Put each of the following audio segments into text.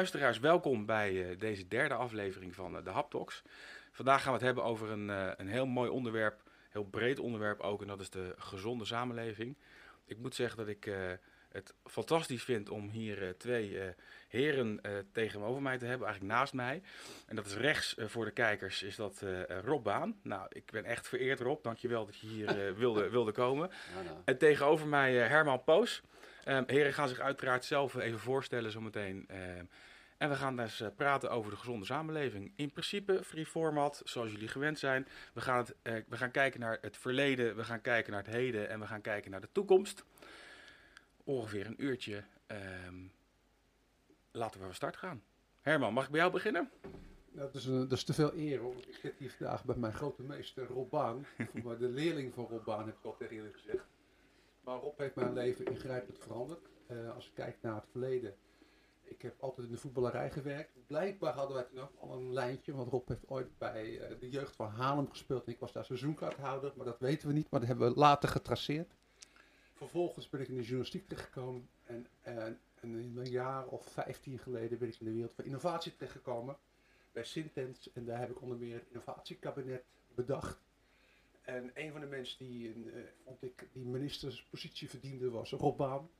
luisteraars, welkom bij deze derde aflevering van de Haptox. Vandaag gaan we het hebben over een, een heel mooi onderwerp, heel breed onderwerp ook, en dat is de gezonde samenleving. Ik moet zeggen dat ik het fantastisch vind om hier uh, twee uh, heren tegenover mij te hebben, eigenlijk naast mij. En dat is rechts voor de kijkers, is dat Rob Baan. Nou, ik ben echt vereerd Rob, dankjewel dat je hier wilde, wilde komen. Ja, nou. En tegenover mij Herman Poos. Um, heren gaan zich uiteraard zelf even voorstellen zometeen. Um, en we gaan dus praten over de gezonde samenleving. In principe free format, zoals jullie gewend zijn. We gaan, het, we gaan kijken naar het verleden, we gaan kijken naar het heden en we gaan kijken naar de toekomst ongeveer een uurtje. Um, laten we van start gaan. Herman, mag ik bij jou beginnen? Nou, dat, is een, dat is te veel eer, ik zit hier vandaag bij mijn grote meester Rob Baan. de leerling van Rob Baan heb ik al tegen jullie gezegd. Maar Rob heeft mijn leven ingrijpend veranderd. Uh, als ik kijk naar het verleden. Ik heb altijd in de voetballerij gewerkt. Blijkbaar hadden wij toen ook al een lijntje. Want Rob heeft ooit bij uh, de jeugd van Haarlem gespeeld. En ik was daar seizoenkaarthouder. Maar dat weten we niet. Maar dat hebben we later getraceerd. Vervolgens ben ik in de journalistiek terechtgekomen en, en, en een jaar of vijftien geleden ben ik in de wereld van innovatie terechtgekomen bij Sintens en daar heb ik onder meer het innovatiekabinet bedacht. En een van de mensen die, uh, vond ik, die ministerspositie verdiende was Rob Baan.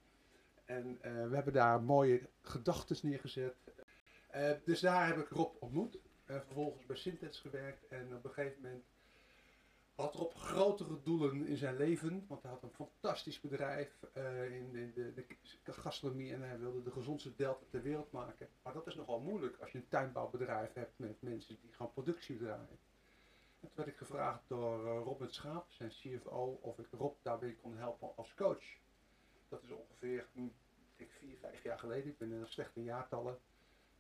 En uh, we hebben daar mooie gedachten neergezet. Uh, dus daar heb ik Rob ontmoet. vervolgens bij Sintens gewerkt en op een gegeven moment had Rob grotere doelen in zijn leven. Want hij had een fantastisch bedrijf in, de, de, gastronomie en hij wilde de gezondste delta ter wereld maken. Maar dat is nogal moeilijk als je een tuinbouwbedrijf hebt met mensen die gewoon productie draaien. En toen werd ik gevraagd door Rob met Schaap, zijn CFO, of ik Rob daarbij kon helpen als coach. Dat is ongeveer hm, ik, vier, vijf jaar geleden. Ik ben in slechte jaartallen.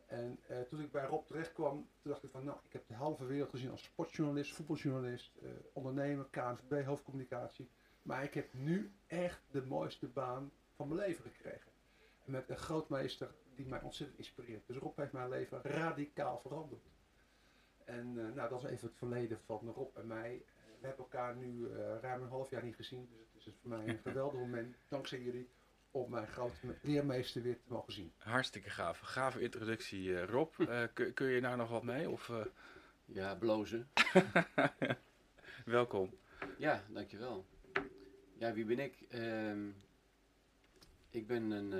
En uh, toen ik bij Rob terecht kwam, toen dacht ik van nou, ik heb de halve wereld gezien als sportjournalist, voetbaljournalist, uh, ondernemer, KNVB, hoofdcommunicatie. Maar ik heb nu echt de mooiste baan van mijn leven gekregen. En met een grootmeester die mij ontzettend inspireert. Dus Rob heeft mijn leven radicaal veranderd. En uh, nou, dat is even het verleden van Rob en mij. We hebben elkaar nu ruim een half jaar niet gezien. Dus het is voor mij een geweldig moment, dankzij jullie, om mijn grote leermeester weer te mogen zien. Hartstikke gaaf. Gave introductie, uh, Rob. Uh, kun, kun, je nou nog wat mee? Of, uh... Ja, blozen. Welkom. Ja, dankjewel. Ja, wie ben ik? Ehm, ik, ben een,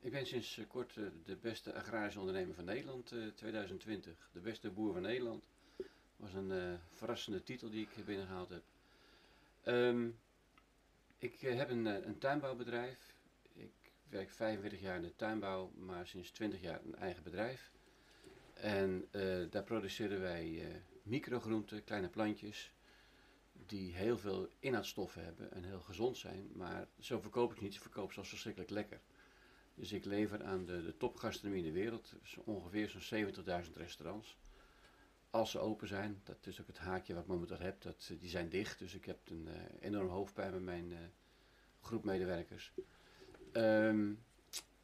ik ben sinds kort de beste agrarische ondernemer van Nederland 2020. De beste boer van Nederland. Was een verrassende titel die ik binnengehaald heb. Um, ik heb een, een tuinbouwbedrijf werk 45 jaar in de tuinbouw, maar sinds 20 jaar een eigen bedrijf. En daar produceren wij microgroenten, kleine plantjes, die heel veel inhoudstoffen hebben en heel gezond zijn. Maar zo verkoop ik niet, ze verkoop ze als verschrikkelijk lekker. Dus ik lever aan de, de topgastronomie in de wereld, dus ongeveer zo'n 70.000 restaurants. Als ze open zijn, dat is ook het haakje wat ik momenteel heb, dat, die zijn dicht. Dus ik heb een uh, enorm hoofdpijn met mijn groep medewerkers. Um,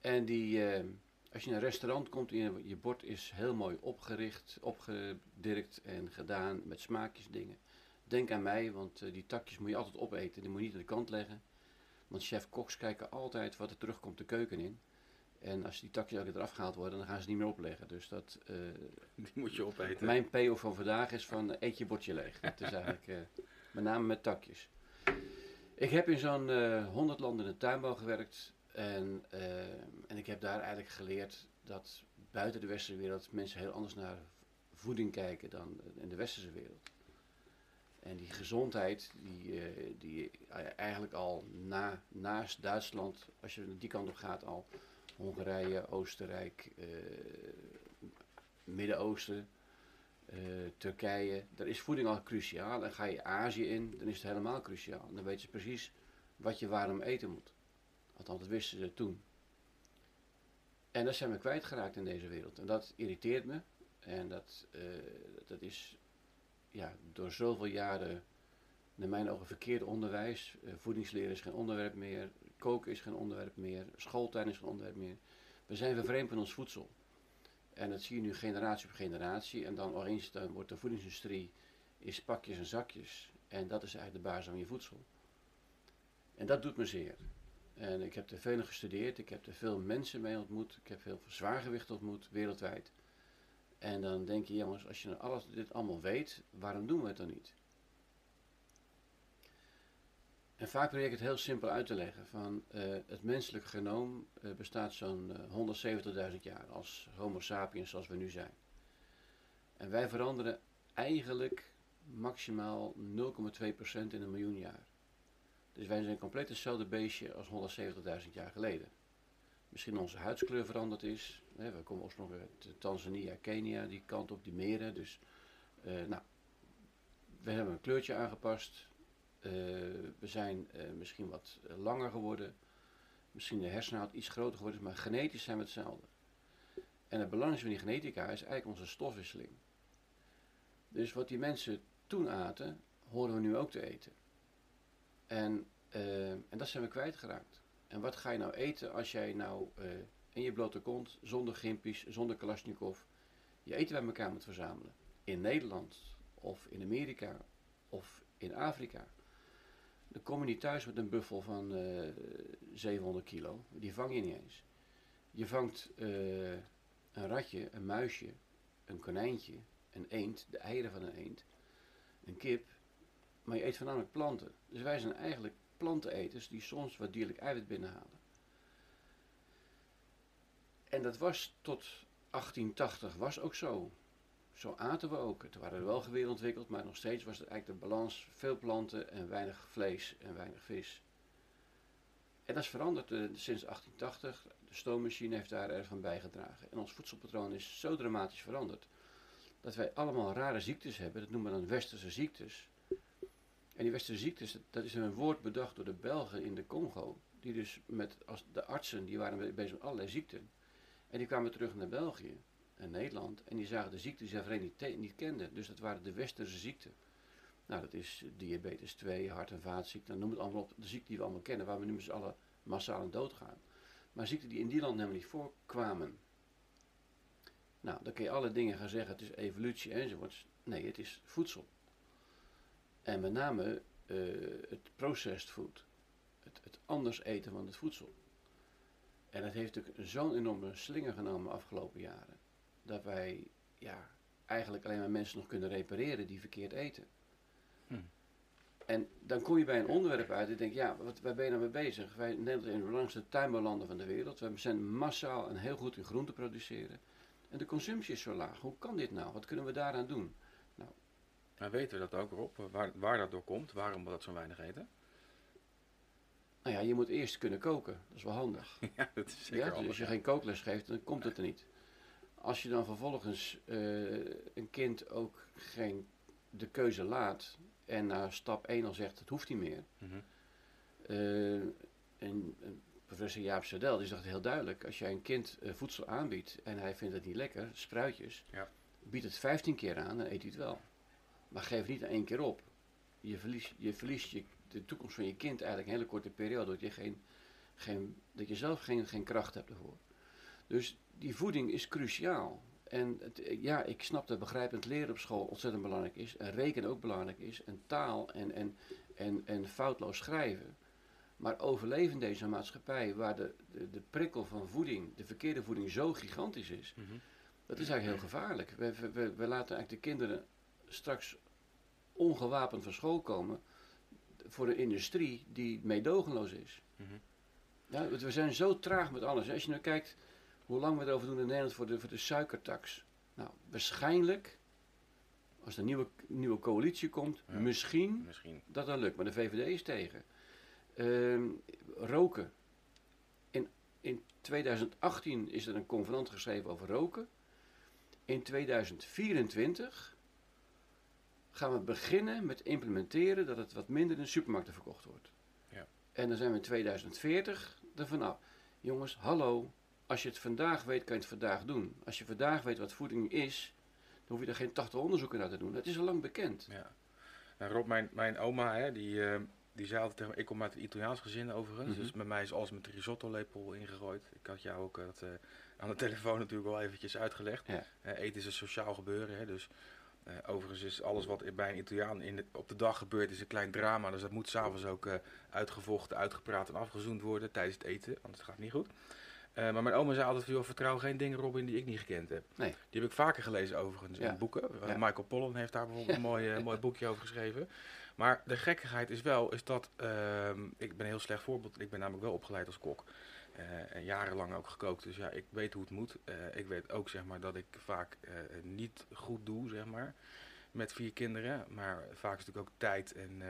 en die, uh, als je in een restaurant komt en je, bord is heel mooi opgericht, opgedirkt en gedaan met smaakjes dingen. Denk aan mij, want die takjes moet je altijd opeten, die moet je niet aan de kant leggen. Want chef-koks kijken altijd wat er terugkomt de keuken in. En als die takjes elke eraf gehaald worden, dan gaan ze niet meer opleggen. Dus dat... Uh, die moet je opeten. Mijn PO van vandaag is van eet je bordje leeg. Dat is eigenlijk met name met takjes. Ik heb in zo'n 100 landen in de tuinbouw gewerkt. En, en ik heb daar eigenlijk geleerd dat buiten de westerse wereld mensen heel anders naar voeding kijken dan in de westerse wereld. En die gezondheid, die, die eigenlijk al na, naast Duitsland, als je die kant op gaat, al Hongarije, Oostenrijk, uh, Midden-Oosten, Turkije, daar is voeding al cruciaal. En ga je Azië in, dan is het helemaal cruciaal. Dan weten ze precies wat je waarom eten moet. Althans, dat wisten ze toen. En dat zijn we kwijtgeraakt in deze wereld. En dat irriteert me. En dat, uh, dat is ja, door zoveel jaren, naar mijn ogen, verkeerd onderwijs. Voedingsleer is geen onderwerp meer. Koken is geen onderwerp meer. Schooltuin is geen onderwerp meer. We zijn vervreemd van ons voedsel. En dat zie je nu generatie op generatie. En dan opeens wordt de voedingsindustrie is pakjes en zakjes. En dat is eigenlijk de basis van je voedsel. En dat doet me zeer. En ik heb er veel gestudeerd, ik heb er veel mensen mee ontmoet, ik heb veel zwaargewicht ontmoet wereldwijd. En dan denk je, jongens, als je nou alles, dit allemaal weet, waarom doen we het dan niet? En vaak probeer ik het heel simpel uit te leggen. Van, eh, het menselijk genoom eh, bestaat zo'n 170.000 jaar als Homo sapiens zoals we nu zijn. En wij veranderen eigenlijk maximaal 0,2% in een miljoen jaar. Dus wij zijn compleet hetzelfde beestje als 170.000 jaar geleden. Misschien onze huidskleur veranderd is. We komen oorspronkelijk uit Tanzania, Kenia, die kant op, die meren. Dus nou, we hebben een kleurtje aangepast. Uh, we zijn uh, misschien wat langer geworden. Misschien de hersenhout iets groter geworden, maar genetisch zijn we hetzelfde. En het belangrijkste van die genetica is eigenlijk onze stofwisseling. Dus wat die mensen toen aten, horen we nu ook te eten. En, en dat zijn we kwijtgeraakt. En wat ga je nou eten als jij nou in je blote kont, zonder gimpies, zonder Kalashnikov, je eten bij elkaar moet verzamelen? In Nederland, of in Amerika, of in Afrika. Dan kom je niet thuis met een buffel van uh, 700 kilo. Die vang je niet eens. Je vangt een ratje, een muisje, een konijntje, een eend, de eieren van een eend, een kip, maar je eet voornamelijk planten. Dus wij zijn eigenlijk planteneters die soms wat dierlijk eiwit binnenhalen. En dat was tot 1880 was ook zo. Zo aten we ook. Het waren wel geweren ontwikkeld, maar nog steeds was het eigenlijk de balans veel planten en weinig vlees en weinig vis. En dat is veranderd uh, sinds 1880. De stoommachine heeft daar erg van bijgedragen. En ons voedselpatroon is zo dramatisch veranderd dat wij allemaal rare ziektes hebben. Dat noemen we dan westerse ziektes. En die westerse ziektes, dat is een woord bedacht door de Belgen in de Congo. Die dus met als de artsen, die waren bezig met allerlei ziekten. En die kwamen terug naar België en Nederland. En die zagen de ziekten die ze niet, niet kenden. Dus dat waren de westerse ziekten. Nou, dat is diabetes 2, hart- en vaatziekten. Noem het allemaal op. De ziekten die we allemaal kennen, waar we nu met z'n allen massaal aan doodgaan. Maar ziekten die in die land helemaal niet voorkwamen. Nou, dan kun je alle dingen gaan zeggen, het is evolutie enzovoorts. Nee, het is voedsel. En met name uh, het processed food. Het, het, anders eten van het voedsel. En dat heeft natuurlijk zo'n enorme slinger genomen de afgelopen jaren. Dat wij ja, eigenlijk alleen maar mensen nog kunnen repareren die verkeerd eten. Hm. En dan kom je bij een onderwerp uit en denk ja, wat, waar ben je nou mee bezig? Wij Nederland zijn een de belangrijkste tuinbouwlanden van de wereld. We zijn massaal en heel goed in groente produceren. En de consumptie is zo laag. Hoe kan dit nou? Wat kunnen we daaraan doen? Nou, maar weten we dat ook, Rob? Waar, waar dat door komt? Waarom we dat zo weinig eten? Nou ja, je moet eerst kunnen koken. Dat is wel handig. ja, dat is zeker ja, dus als je geen kookles geeft, dan komt het er niet. Als je dan vervolgens uh, een kind ook geen, de keuze laat en na stap 1 al zegt, het hoeft niet meer. Mm -hmm. uh, en, en professor Jaap Sadel die zegt heel duidelijk, als jij een kind uh, voedsel aanbiedt en hij vindt het niet lekker, spruitjes, ja. bied het 15 keer aan, dan eet hij het wel. Maar geef niet één keer op. Je verliest, je verliest je, de toekomst van je kind eigenlijk een hele korte periode, dat je, geen, geen, dat je zelf geen, geen kracht hebt ervoor. Dus die voeding is cruciaal. En het, ja, ik snap dat begrijpend leren op school ontzettend belangrijk is. En rekenen ook belangrijk is. En taal en, en, en, en foutloos schrijven. Maar overleven in deze maatschappij waar de, de, de, prikkel van voeding, de verkeerde voeding zo gigantisch is. Mm -hmm. Dat is eigenlijk heel gevaarlijk. We, we, we, laten eigenlijk de kinderen straks ongewapend van school komen voor een industrie die meedogenloos is. Mm -hmm. ja, we zijn zo traag met alles. Als je nou kijkt hoe lang we erover doen in Nederland voor de, voor de suikertax. Nou, waarschijnlijk, als er een nieuwe, nieuwe coalitie komt, Ja. misschien Misschien. dat dat lukt. Maar de VVD is tegen. Ehm, roken. In, in 2018 is er een convenant geschreven over roken. In 2024 gaan we beginnen met implementeren dat het wat minder in de supermarkten verkocht wordt. Ja. En dan zijn we in 2040 er vanaf. Jongens, hallo. Als je het vandaag weet, kan je het vandaag doen. Als je vandaag weet wat voeding is, dan hoef je er geen 80 onderzoeken naar te doen. Dat is al lang bekend. Ja. Nou, Rob, mijn, mijn oma, hè, die, eh, die zei altijd tegen me, ik kom uit een Italiaans gezin overigens, Mhm. dus met mij is alles met de risotto-lepel ingegooid. Ik had jou ook dat, eh, aan de telefoon natuurlijk al eventjes uitgelegd. Ja. Eh, eten is een sociaal gebeuren, hè, dus Eh, overigens is alles wat bij een Italiaan in de- op de dag gebeurt, is een klein drama. Dus dat moet s'avonds ook eh, uitgevochten, uitgepraat en afgezoend worden tijdens het eten. Anders gaat het niet goed. Eh, maar mijn oma zei altijd joh, vertrouw geen dingen Robin die ik niet gekend heb. Nee. Die heb ik vaker gelezen overigens Ja. in boeken. Eh, Ja. Michael Pollan heeft daar bijvoorbeeld een mooi, eh, mooi boekje over geschreven. Maar de gekkigheid is wel, is dat, ehm, ik ben een heel slecht voorbeeld. Ik ben namelijk wel opgeleid als kok. En jarenlang ook gekookt. Dus ja, ik weet hoe het moet. Ik weet ook zeg maar dat ik vaak niet goed doe, zeg maar. Met vier kinderen. Maar vaak is natuurlijk ook tijd en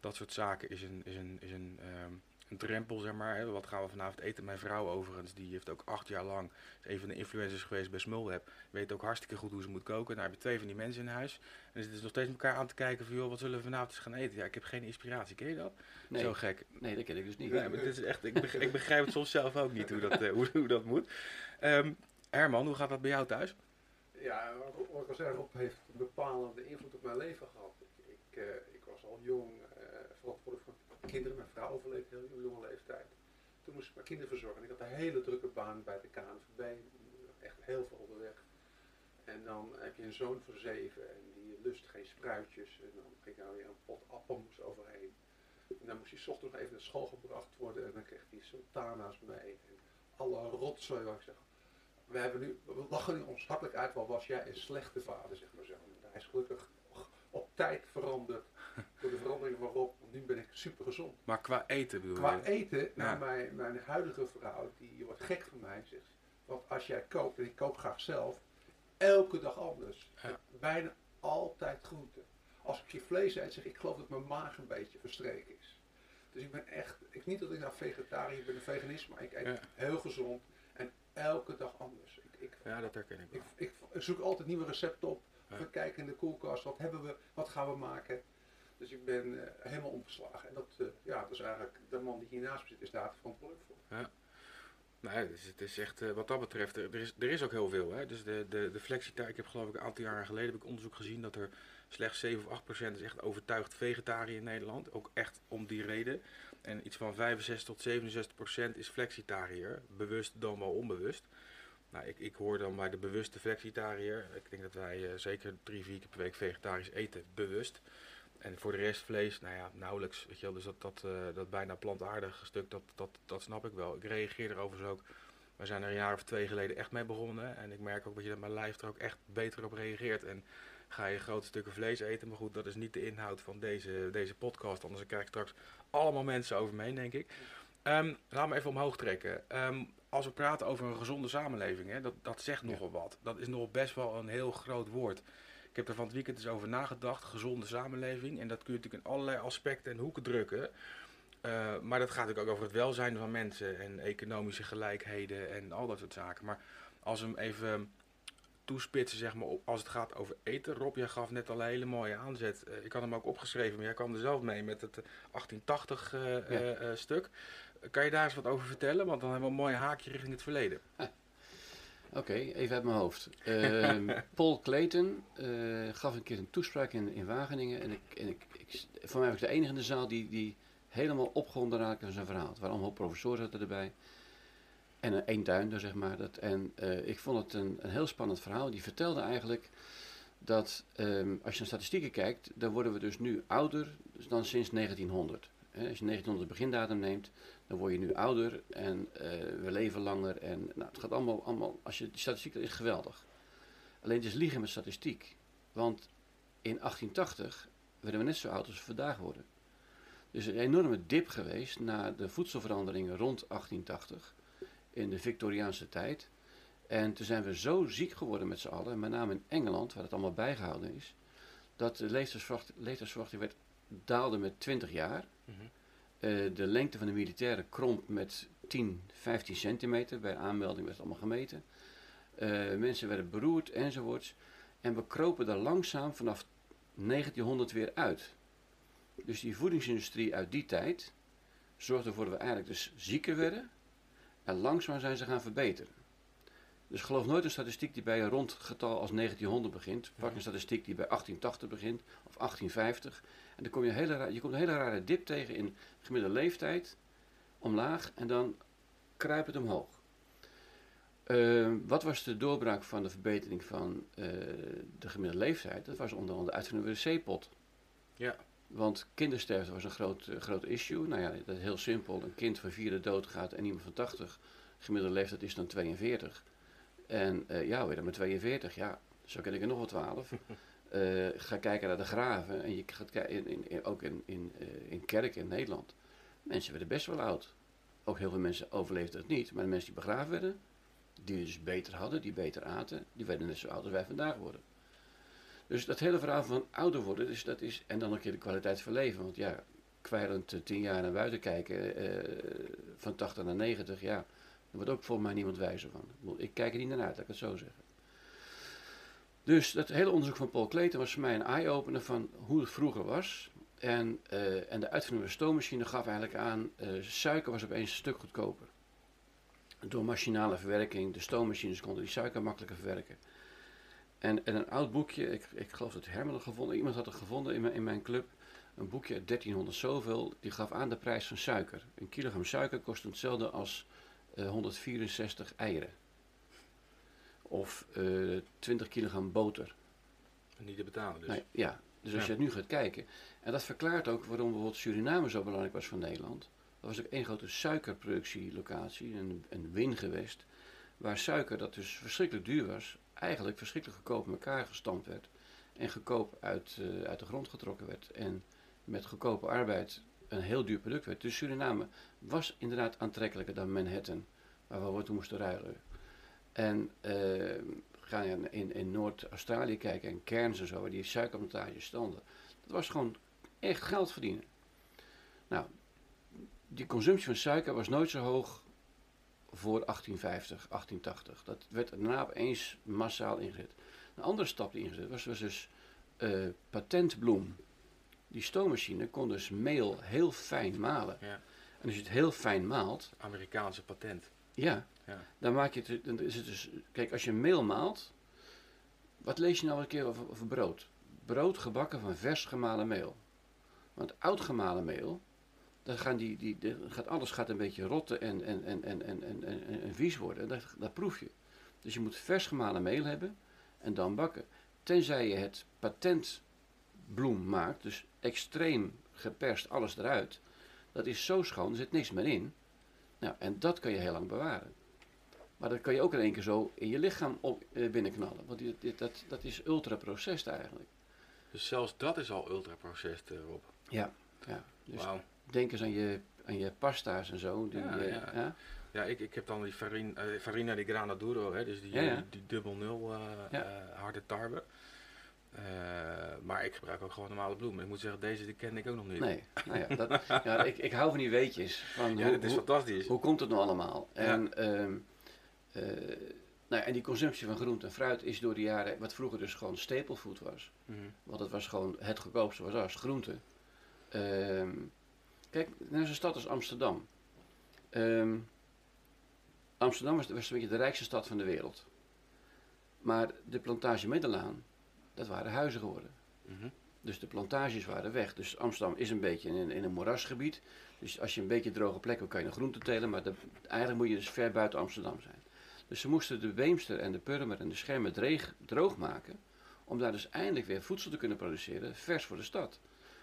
dat soort zaken is een, is een, is een, ehm, een drempel, zeg maar. Hè. Wat gaan we vanavond eten? Mijn vrouw overigens, die heeft ook acht jaar lang, is een van de influencers geweest bij Smulweb. Weet ook hartstikke goed hoe ze moet koken. Nou heb je twee van die mensen in huis. En dan zitten nog steeds met elkaar aan te kijken van, joh, wat zullen we vanavond eens gaan eten? Ja, ik heb geen inspiratie. Ken je dat? Nee, Zo gek. nee, dat ken ik dus niet. Nee, maar het is echt, ik, begrijp, ik begrijp het soms zelf ook niet hoe dat, eh, hoe, hoe dat moet. Ehm, Herman, hoe gaat dat bij jou thuis? Ja, wat ik al zei, Rob heeft een bepalende invloed op mijn leven gehad. Ik, ik, eh, ik was al jong eh, verantwoordelijk voor kinderen. Mijn vrouw overleed heel jonge leeftijd. Toen moest ik mijn kinderen verzorgen. Ik had een hele drukke baan bij de KNVB. Echt heel veel onderweg. En dan heb je een zoon van zeven en die lust geen spruitjes. En dan ging nou weer een pot appel moest overheen. En dan moest hij 's ochtends nog even naar school gebracht worden. En dan kreeg hij sultana's mee. En alle rotzooi waar ik zeg, we, hebben nu, we lachen nu ons hartelijk uit, wat was jij een slechte vader, zeg maar zo. Hij is gelukkig op tijd veranderd door de verandering van Rob, want nu ben ik super gezond. Maar qua eten bedoel Qua je? eten, nou Ja. mijn, mijn huidige vrouw, die wordt gek van mij, zegt ze. Want als jij kookt, en ik kook graag zelf, elke dag anders. Ja. Bijna altijd groente. Als ik je vlees eet, zeg ik, ik geloof dat mijn maag een beetje verstreken is. Dus ik ben echt, ik, niet dat ik nou vegetariër ben, een veganist, maar ik eet Ja. heel gezond en elke dag anders. Ik, ik, Ja, dat herken ik wel. ik, ik zoek altijd nieuwe recepten op. Ja. We kijken in de koelkast, wat hebben we, wat gaan we maken. Dus ik ben eh, helemaal omgeslagen. En dat, eh, ja, dat is eigenlijk, de man die hiernaast zit, is daar verantwoordelijk voor. Nee, dus het is echt, eh, wat dat betreft, er is, er is ook heel veel. Hè? Dus de, de, de ik heb geloof ik een aantal jaren geleden heb ik onderzoek gezien dat er slechts 7 of 8 procent is echt overtuigd vegetariër in Nederland. Ook echt om die reden. En iets van 65 tot 67 procent is flexitariër, bewust dan wel onbewust. Nou, ik, ik hoor dan bij de bewuste flexitariër, ik denk dat wij zeker drie, vier keer per week vegetarisch eten, bewust. En voor de rest vlees, nou ja, nauwelijks. Weet je wel, dus dat, dat, eh, dat bijna plantaardige stuk, dat, dat, dat snap ik wel. Ik reageer er overigens ook. We zijn er een jaar of twee geleden echt mee begonnen. En ik merk ook dat je dat mijn lijf er ook echt beter op reageert. En ga je grote stukken vlees eten. Maar goed, dat is niet de inhoud van deze, deze podcast. Anders krijg ik straks allemaal mensen over me heen, denk ik. Ehm laat me even omhoog trekken. Ehm, als we praten over een gezonde samenleving, hè, dat, dat zegt nogal wat. Dat is nog best wel een heel groot woord. Ik heb er van het weekend eens over nagedacht. Gezonde samenleving. En dat kun je natuurlijk in allerlei aspecten en hoeken drukken. Eh, maar dat gaat natuurlijk ook over het welzijn van mensen en economische gelijkheden en al dat soort zaken. Maar als we hem even toespitsen, zeg maar, als het gaat over eten. Rob, jij gaf net al een hele mooie aanzet. Eh, ik had hem ook opgeschreven, maar jij kwam er zelf mee met het eh, 1880 eh, eh, eh, stuk. Kan je daar eens wat over vertellen? Want dan hebben we een mooi haakje richting het verleden. Oké, even uit mijn hoofd. Ehm, Paul Clayton eh, gaf een keer een toespraak in, in Wageningen. En, ik, en ik, ik, voor mij was ik de enige in de zaal die, die helemaal opgewonden raakte van zijn verhaal. Het waren allemaal professoren zaten erbij. En een eentuinder, zeg maar. Dat, en eh, ik vond het een, een heel spannend verhaal. Die vertelde eigenlijk dat ehm, als je naar statistieken kijkt, dan worden we dus nu ouder dan sinds 1900. Hè, als je 1900 begindatum neemt, dan word je nu ouder en eh, we leven langer. En nou, het gaat allemaal, allemaal, als je die statistiek, dat is geweldig. Alleen het is liegen met statistiek. Want in 1880 werden we net zo oud als we vandaag worden. Dus er is een enorme dip geweest na de voedselveranderingen rond 1880, in de Victoriaanse tijd. En toen zijn we zo ziek geworden met z'n allen, met name in Engeland, waar het allemaal bijgehouden is, dat de leeftijdsverwachting, werd, daalde met 20 jaar. Eh, de lengte van de militairen kromp met 10, 15 centimeter. Bij aanmelding werd het allemaal gemeten. Eh, mensen werden beroerd enzovoorts. En we kropen daar langzaam vanaf 1900 weer uit. Dus die voedingsindustrie uit die tijd zorgde ervoor dat we eigenlijk dus zieker werden. En langzaam zijn ze gaan verbeteren. Dus geloof nooit een statistiek die bij een rond getal als 1900 begint. Pak een statistiek die bij 1880 begint of 1850. En dan kom je, een hele, je komt een hele rare dip tegen in gemiddelde leeftijd, omlaag en dan kruipt het omhoog. Eh, wat was de doorbraak van de verbetering van eh, de gemiddelde leeftijd? Dat was onder andere de uitvinding van de wc-pot. Ja. Want kindersterfte was een groot, eh, groot issue. Nou ja, dat is heel simpel. Een kind van vier dood gaat en iemand van 80. Gemiddelde leeftijd is dan 42. En eh, ja, weer dan met 42. Ja, zo ken ik er nog wel 12. Eh, ga kijken naar de graven. En je gaat kijken, in, ook in, in, eh, in kerken in Nederland. Mensen werden best wel oud. Ook heel veel mensen overleefden het niet. Maar de mensen die begraven werden, die dus beter hadden, die beter aten, die werden net zo oud als wij vandaag worden. Dus dat hele verhaal van ouder worden, dus dat is, en dan een keer de kwaliteit van leven. Want ja, kwijlend tien jaar naar buiten kijken, van 80 naar 90, ja, daar wordt ook volgens mij niemand wijzer van. Ik kijk er niet naar uit, laat ik het zo zeggen. Dus dat hele onderzoek van Paul Clayton was voor mij een eye-opener van hoe het vroeger was. En, eh, en de uitvinding van de stoommachine gaf eigenlijk aan, eh, suiker was opeens een stuk goedkoper. Door machinale verwerking, de stoommachines konden die suiker makkelijker verwerken. En, en een oud boekje, ik, ik geloof dat Herman het gevonden, iemand had het gevonden in mijn, in mijn club. Een boekje uit 1300 zoveel, die gaf aan de prijs van suiker. Een kilogram suiker kost hetzelfde als 164 eieren. Of eh 20 kilogram boter. Niet te betalen dus. Nee, ja, dus als Ja. je het nu gaat kijken. En dat verklaart ook waarom bijvoorbeeld Suriname zo belangrijk was voor Nederland. Dat was ook één grote suikerproductielocatie, een, een wingewest. Waar suiker, dat dus verschrikkelijk duur was, eigenlijk verschrikkelijk goedkoop in elkaar gestampt werd. En goedkoop uit, eh, uit de grond getrokken werd. En met goedkope arbeid een heel duur product werd. Dus Suriname was inderdaad aantrekkelijker dan Manhattan, waar we toen moesten ruilen. En eh, ga je in, in Noord-Australië kijken, en Cairns en zo, waar die suikerplantages stonden. Dat was gewoon echt geld verdienen. Nou, die consumptie van suiker was nooit zo hoog voor 1850, 1880. Dat werd daarna opeens massaal ingezet. Een andere stap die ingezet was, was dus eh, patentbloem. Die stoommachine kon dus meel heel fijn malen. Ja. En als je het heel fijn maalt, Amerikaanse patent. ja, Ja. dan maak je het, dan is het dus, kijk, als je meel maalt, wat lees je nou een keer over, over brood? Brood gebakken van vers gemalen meel. Want oud gemalen meel, dan gaan die, die, de- gaat, alles gaat een beetje rotten en, en, en, en, en, en, en, en vies worden. Dat, dat proef je. Dus je moet vers gemalen meel hebben en dan bakken. Tenzij je het patentbloem maakt, dus extreem geperst alles eruit. Dat is zo schoon, er zit niks meer in. Nou, en dat kan je heel lang bewaren. Maar dat kan je ook in één keer zo in je lichaam op, eh, binnenknallen. Want die, dit- dat, dat is ultra-processed eigenlijk. Dus zelfs dat is al ultra-processed, eh, Rob. Ja, ja. Dus denk eens aan je, aan je pasta's en zo. Die, Ja, eh, ja. ja. Ja, ik, ik heb dan die farina, eh, farina di grana duro, hè, dus die, Ja, ja. eh, die dubbel nul eh, eh, harde tarwe. Eh, maar ik gebruik ook gewoon normale bloemen. Ik moet zeggen, deze die ken ik ook nog niet. Nee, nou ja, dat, ja ik, ik hou van die weetjes. Van Ja, hoe, dit is hoe, fantastisch. hoe komt het nou allemaal? Ja. En, ehm, eh, nou, ja, en die consumptie van groente en fruit is door de jaren, wat vroeger dus gewoon staple food was. Mhm. Want het was gewoon het goedkoopste was als groente. Ehm, kijk, naar zo'n stad als Amsterdam. Ehm, Amsterdam was, was een beetje de rijkste stad van de wereld. Maar de plantage Middelaan, dat waren huizen geworden. Mhm. Dus de plantages waren weg. Dus Amsterdam is een beetje in, in een moerasgebied. Dus als je een beetje droge plek wil, kan je nog groente telen. Maar eigenlijk moet je dus ver buiten Amsterdam zijn. Dus ze moesten de Weemster en de Purmer en de Schermen dreeg- droog maken. Om daar dus eindelijk weer voedsel te kunnen produceren, vers voor de stad.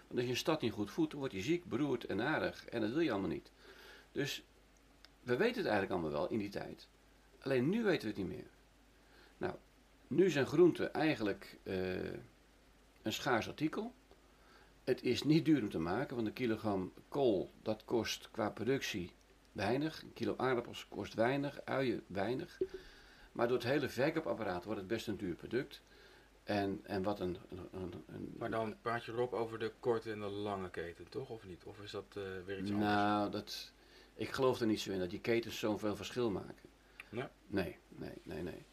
Want als je een stad niet goed voedt, wordt die ziek, beroerd en aardig. En dat wil je allemaal niet. Dus we weten het eigenlijk allemaal wel in die tijd. Alleen nu weten we het niet meer. Nou, nu zijn groenten eigenlijk eh, een schaars artikel. Het is niet duur om te maken, want een kilogram kool, dat kost qua productie weinig. Een kilo aardappels kost weinig, uien weinig. Maar door het hele verkoopapparaat wordt het best een duur product. En, en wat een, een, een, Maar dan praat je Rob over de korte en de lange keten, toch? Of niet? Of is dat eh, weer iets anders? Nou, dat, ik geloof er niet zo in dat die ketens zoveel verschil maken. Nee? Nee, nee, nee, nee.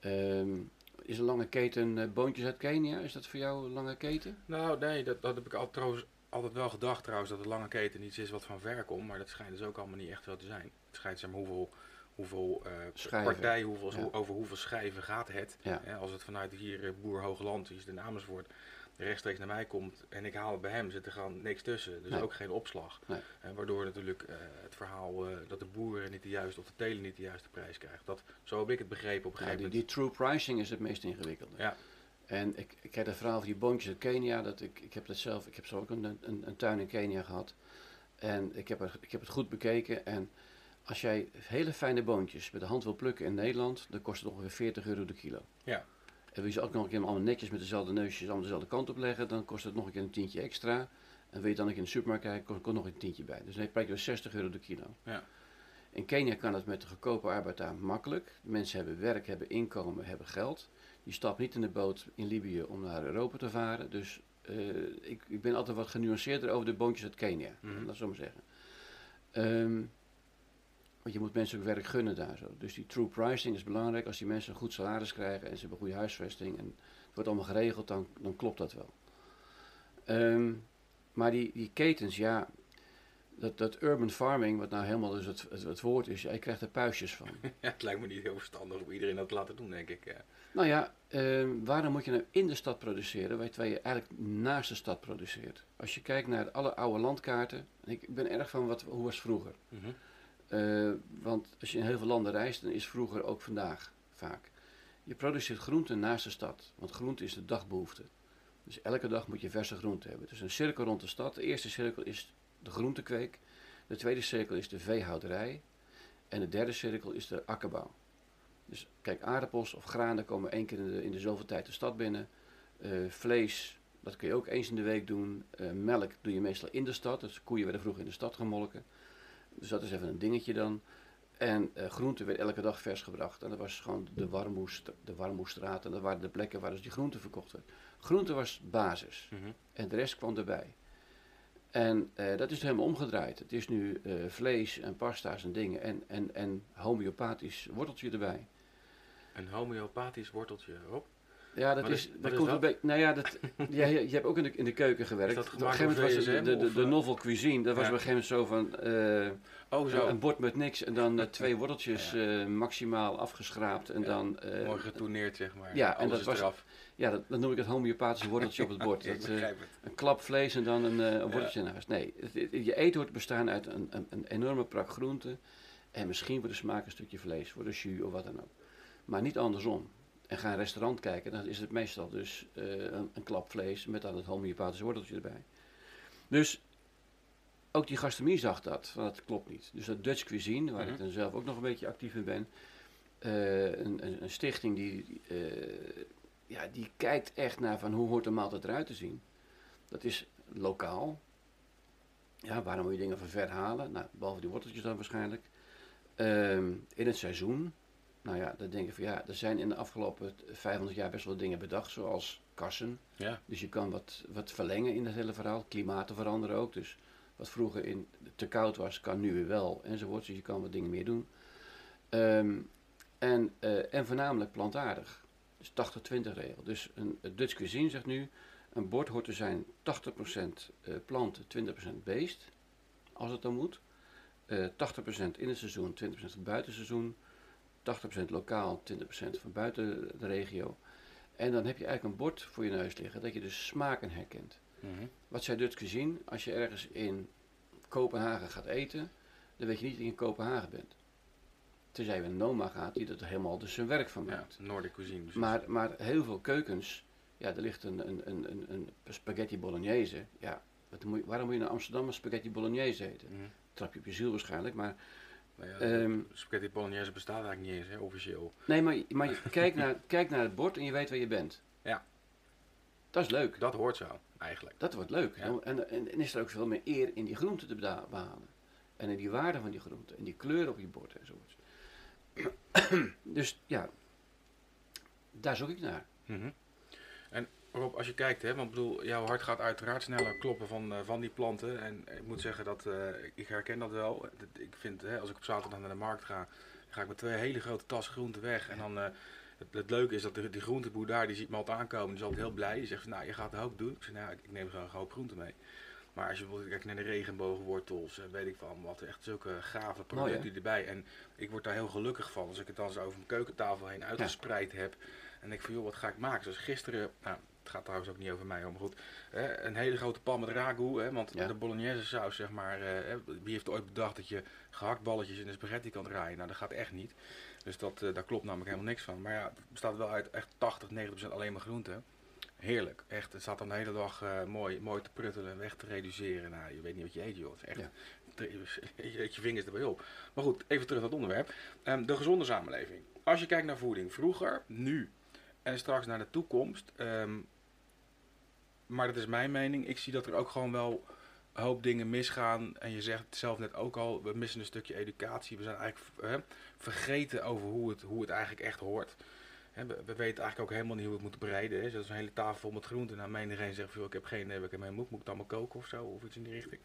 Ehm, is een lange keten eh, boontjes uit Kenia? Is dat voor jou een lange keten? Nou, nee, dat, dat heb ik al, trouwens, altijd wel gedacht trouwens, dat de lange keten iets is wat van ver komt. Maar dat schijnt dus ook allemaal niet echt zo te zijn. Het schijnt zeg maar hoeveel, hoeveel Schijven. partij, hoeveel, Ja. over hoeveel schijven gaat het. Ja. Hè, als het vanuit hier eh, Boer Hoogland is, de Amersfoort, rechtstreeks naar mij komt en ik haal het bij hem, zit er gewoon niks tussen. Dus Nee. ook geen opslag. Nee. En waardoor natuurlijk eh, het verhaal eh, dat de boer niet de juiste of de teler niet de juiste prijs krijgt. Dat, zo heb ik het begrepen op een Ja, gegeven die, moment. die true pricing is het meest ingewikkelde. Ja. En ik, ik heb het verhaal van die boontjes uit Kenia. Dat ik, ik heb dat zelf, ik heb zo ook een, een, een tuin in Kenia gehad. En ik heb, er, ik heb het goed bekeken. En als jij hele fijne boontjes met de hand wil plukken in Nederland, dan kost het ongeveer 40 euro de kilo. Ja. En wil je ze ook nog een keer allemaal netjes met dezelfde neusjes allemaal dezelfde kant op leggen, dan kost het nog een keer een tientje extra. En wil je dan ook in de supermarkt kijken, kost er nog een tientje bij. Dus dan praat je over 60 euro de kilo. Ja. In Kenia kan het met de goedkope arbeid daar makkelijk. Mensen hebben werk, hebben inkomen, hebben geld. Die stapt niet in de boot in Libië om naar Europa te varen. Dus eh, ik, ik ben altijd wat genuanceerder over de boontjes uit Kenia. Dat zo maar zeggen. Ehm, want je moet mensen ook werk gunnen daar zo. Dus die true pricing is belangrijk. Als die mensen een goed salaris krijgen en ze hebben goede huisvesting en het wordt allemaal geregeld, dan, dan klopt dat wel. Ehm, maar die, die ketens, ja, dat, dat urban farming, wat nou helemaal dus het, het, het woord is, ja, je krijgt er puistjes van. Ja, het lijkt me niet heel verstandig om iedereen dat te laten doen, denk ik. Nou ja, ehm, waarom moet je nou in de stad produceren, waar je eigenlijk naast de stad produceert? Als je kijkt naar alle oude landkaarten, en ik ben erg van wat, hoe was het vroeger? Mhm. Eh, want als je in heel veel landen reist, dan is vroeger ook vandaag vaak. Je produceert groente naast de stad, want groente is de dagbehoefte. Dus elke dag moet je verse groente hebben. Dus een cirkel rond de stad. De eerste cirkel is de groentekweek. De tweede cirkel is de veehouderij. En de derde cirkel is de akkerbouw. Dus kijk, aardappels of granen komen één keer in de, in de zoveel tijd de stad binnen. Eh, vlees, dat kun je ook eens in de week doen. Eh, melk doe je meestal in de stad. Dus koeien werden vroeger in de stad gemolken. Dus dat is even een dingetje dan. En eh groente werd elke dag vers gebracht. En dat was gewoon de, warmoest, de warmoestraat. En dat waren de plekken waar dus die groente verkocht werd. Groente was basis. Mhm. En de rest kwam erbij. En eh, dat is helemaal omgedraaid. Het is nu eh, vlees en pasta's en dingen. En, en, en homeopathisch worteltje erbij. Een homeopathisch worteltje erop. Ja, dat is, dat komt een beetje. Nou ja, dat, ja, je, je hebt ook in de, in de keuken gewerkt. Op een gegeven moment was de, de, de, eh? novel cuisine. Dat was op een gegeven moment zo van. eh, Oh, zo. een bord met niks en dan eh, twee worteltjes maximaal afgeschraapt. En dan. Mooi getourneerd, zeg maar. ja, en dat was- eraf. ja, dat, dat noem ik het homeopathische worteltje op het bord. Dat, het. een klap vlees en dan een, worteltje naast. Nee, het- het- je eten wordt bestaan uit een, een, een enorme prak groente. En misschien voor de smaak een stukje vlees, voor de jus of wat dan ook. Maar niet andersom. En ga een restaurant kijken, dan is het meestal dus eh, een, een klap vlees met dan het homeopathische worteltje erbij. Dus ook die gastronomie zag dat, van dat klopt niet. Dus dat Dutch cuisine, waar ik Mhm. dan zelf ook nog een beetje actief in ben, eh, een, een, een stichting die, eh, ja, die kijkt echt naar van hoe hoort de maaltijd eruit te zien. Dat is lokaal. Ja, waarom moet je dingen van ver halen? Nou, behalve die worteltjes dan waarschijnlijk. Ehm, in het seizoen. Nou ja, dan denk ik van ja, er zijn in de afgelopen 500 jaar best wel dingen bedacht, zoals kassen. Ja. Dus je kan wat, wat verlengen in het hele verhaal. Klimaten veranderen ook. Dus wat vroeger in, te koud was, kan nu weer wel. Enzovoort. Dus je kan wat dingen meer doen. Ehm, en, eh, en voornamelijk plantaardig. Dus 80-20 regel. Dus een, het Dutch cuisine zegt nu, een bord hoort te zijn 80% eh, planten, 20% beest. Als het dan moet. Eh 80% in het seizoen, 20% van buitenseizoen. 80% lokaal, 20% van buiten de regio. En dan heb je eigenlijk een bord voor je neus liggen dat je dus smaken herkent. Mhm. Wat zij Dutch cuisine, als je ergens in Kopenhagen gaat eten, dan weet je niet dat je in Kopenhagen bent. Tenzij je een Noma gaat, die er helemaal dus zijn werk van Ja, maakt. Nordic cuisine. precies. Maar, maar heel veel keukens, ja, er ligt een, een, een, een, een spaghetti bolognese. Ja, wat moet je- waarom moet je naar Amsterdam een spaghetti bolognese eten? Mhm. Trap je op je ziel waarschijnlijk, maar... Nou ja, Ehm, spaghetti bolognese bestaat eigenlijk niet eens, hè, officieel. Nee, maar, maar je- kijk, naar, kijk naar het bord en je weet waar je bent. Ja. Dat is leuk. Dat hoort zo, eigenlijk. Dat wordt leuk. Ja. En, en, en is er ook veel meer eer in die groenten te behalen. En in die waarde van die groenten. En die kleur op je bord enzovoort. dus ja, daar zoek ik naar. Mhm. En Rob, als je kijkt, hè, want bedoel, jouw hart gaat uiteraard sneller kloppen van, eh, van die planten. En ik moet zeggen dat eh, ik herken dat wel. Ik vind, hè, als ik op zaterdag naar de markt ga, ga ik met twee hele grote tassen groenten weg. En dan, eh, het, het leuke is dat de, die groenteboer daar, die ziet me altijd aankomen. Die is altijd heel blij. Die zegt, van, nou, je gaat het ook doen. Ik zeg, nou, ik, ik neem gewoon een hoop groenten mee. Maar als je bijvoorbeeld kijkt naar de regenboogwortels, en weet ik van wat, echt zulke gave producten Mooi, hè? erbij. En ik word daar heel gelukkig van als ik het dan zo over mijn keukentafel heen uitgespreid heb. En ik van, joh, wat ga ik maken? Zoals gisteren, nou, het gaat trouwens ook niet over mij, maar goed. Hè, een hele grote pan met ragu, hè, want Ja. de bolognese saus, zeg maar. eh, hè, wie heeft ooit bedacht dat je gehaktballetjes in de spaghetti kan draaien? Nou, dat gaat echt niet. Dus dat, eh, daar klopt namelijk helemaal niks van. Maar ja, het bestaat wel uit echt 80, 90% alleen maar groenten. Heerlijk, echt. Het staat dan de hele dag eh, mooi, mooi te pruttelen en weg te reduceren. Nou, je weet niet wat je eet, joh. Het is echt, Ja. je eet je vingers erbij op. Maar goed, even terug naar het onderwerp. Ehm, de gezonde samenleving. Als je kijkt naar voeding, vroeger, nu en straks naar de toekomst. ehm, maar dat is mijn mening. Ik zie dat er ook gewoon wel een hoop dingen misgaan. En je zegt het zelf net ook al, we missen een stukje educatie. We zijn eigenlijk vergeten over hoe het, hoe het eigenlijk echt hoort. We, we weten eigenlijk ook helemaal niet hoe we het moeten bereiden. Hè. Zoals een hele tafel vol met groenten. Nou, menigeen zegt, van, joh, ik heb geen wat ik ermee moet. Moet ik het allemaal koken of zo? Of iets in die richting.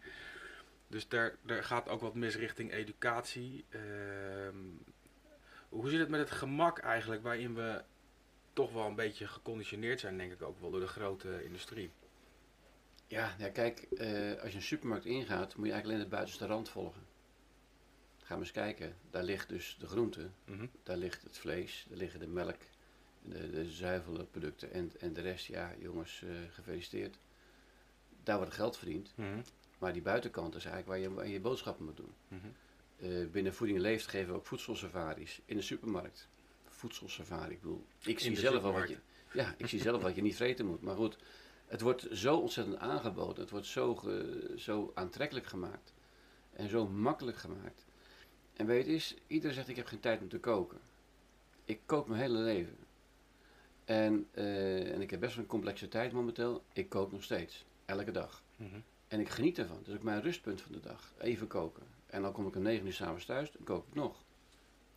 Dus daar, daar gaat ook wat mis richting educatie. Ehm, hoe zit het met het gemak eigenlijk, waarin we toch wel een beetje geconditioneerd zijn, denk ik ook wel, door de grote industrie? Ja, ja kijk, eh, als je een supermarkt ingaat, moet je eigenlijk alleen de buitenste rand volgen. Ga maar eens kijken. Daar ligt dus de groente, Mhm. daar ligt het vlees, daar liggen de melk, de, de zuivelproducten en, en de rest, ja jongens, eh, gefeliciteerd. Daar wordt geld verdiend. Mhm. Maar die buitenkant is eigenlijk waar je, waar je boodschappen moet doen. Mhm. Eh, binnen Voeding Leeft geven we ook voedselsafaris in de supermarkt. Voedselsafari, ik bedoel, ik zie zelf al wat je, ja, ik zie zelf wat je niet vreten moet. Maar goed, het wordt zo ontzettend aangeboden, het wordt zo, ge- zo aantrekkelijk gemaakt en zo makkelijk gemaakt. En weet je, is, iedereen zegt ik heb geen tijd om te koken. Ik kook mijn hele leven. En, eh, en ik heb best wel een complexiteit momenteel. Ik kook nog steeds, elke dag. Mhm. En ik geniet ervan. Dat is ook mijn rustpunt van de dag. Even koken. En dan kom ik om 9 uur s'avonds thuis, dan kook ik nog.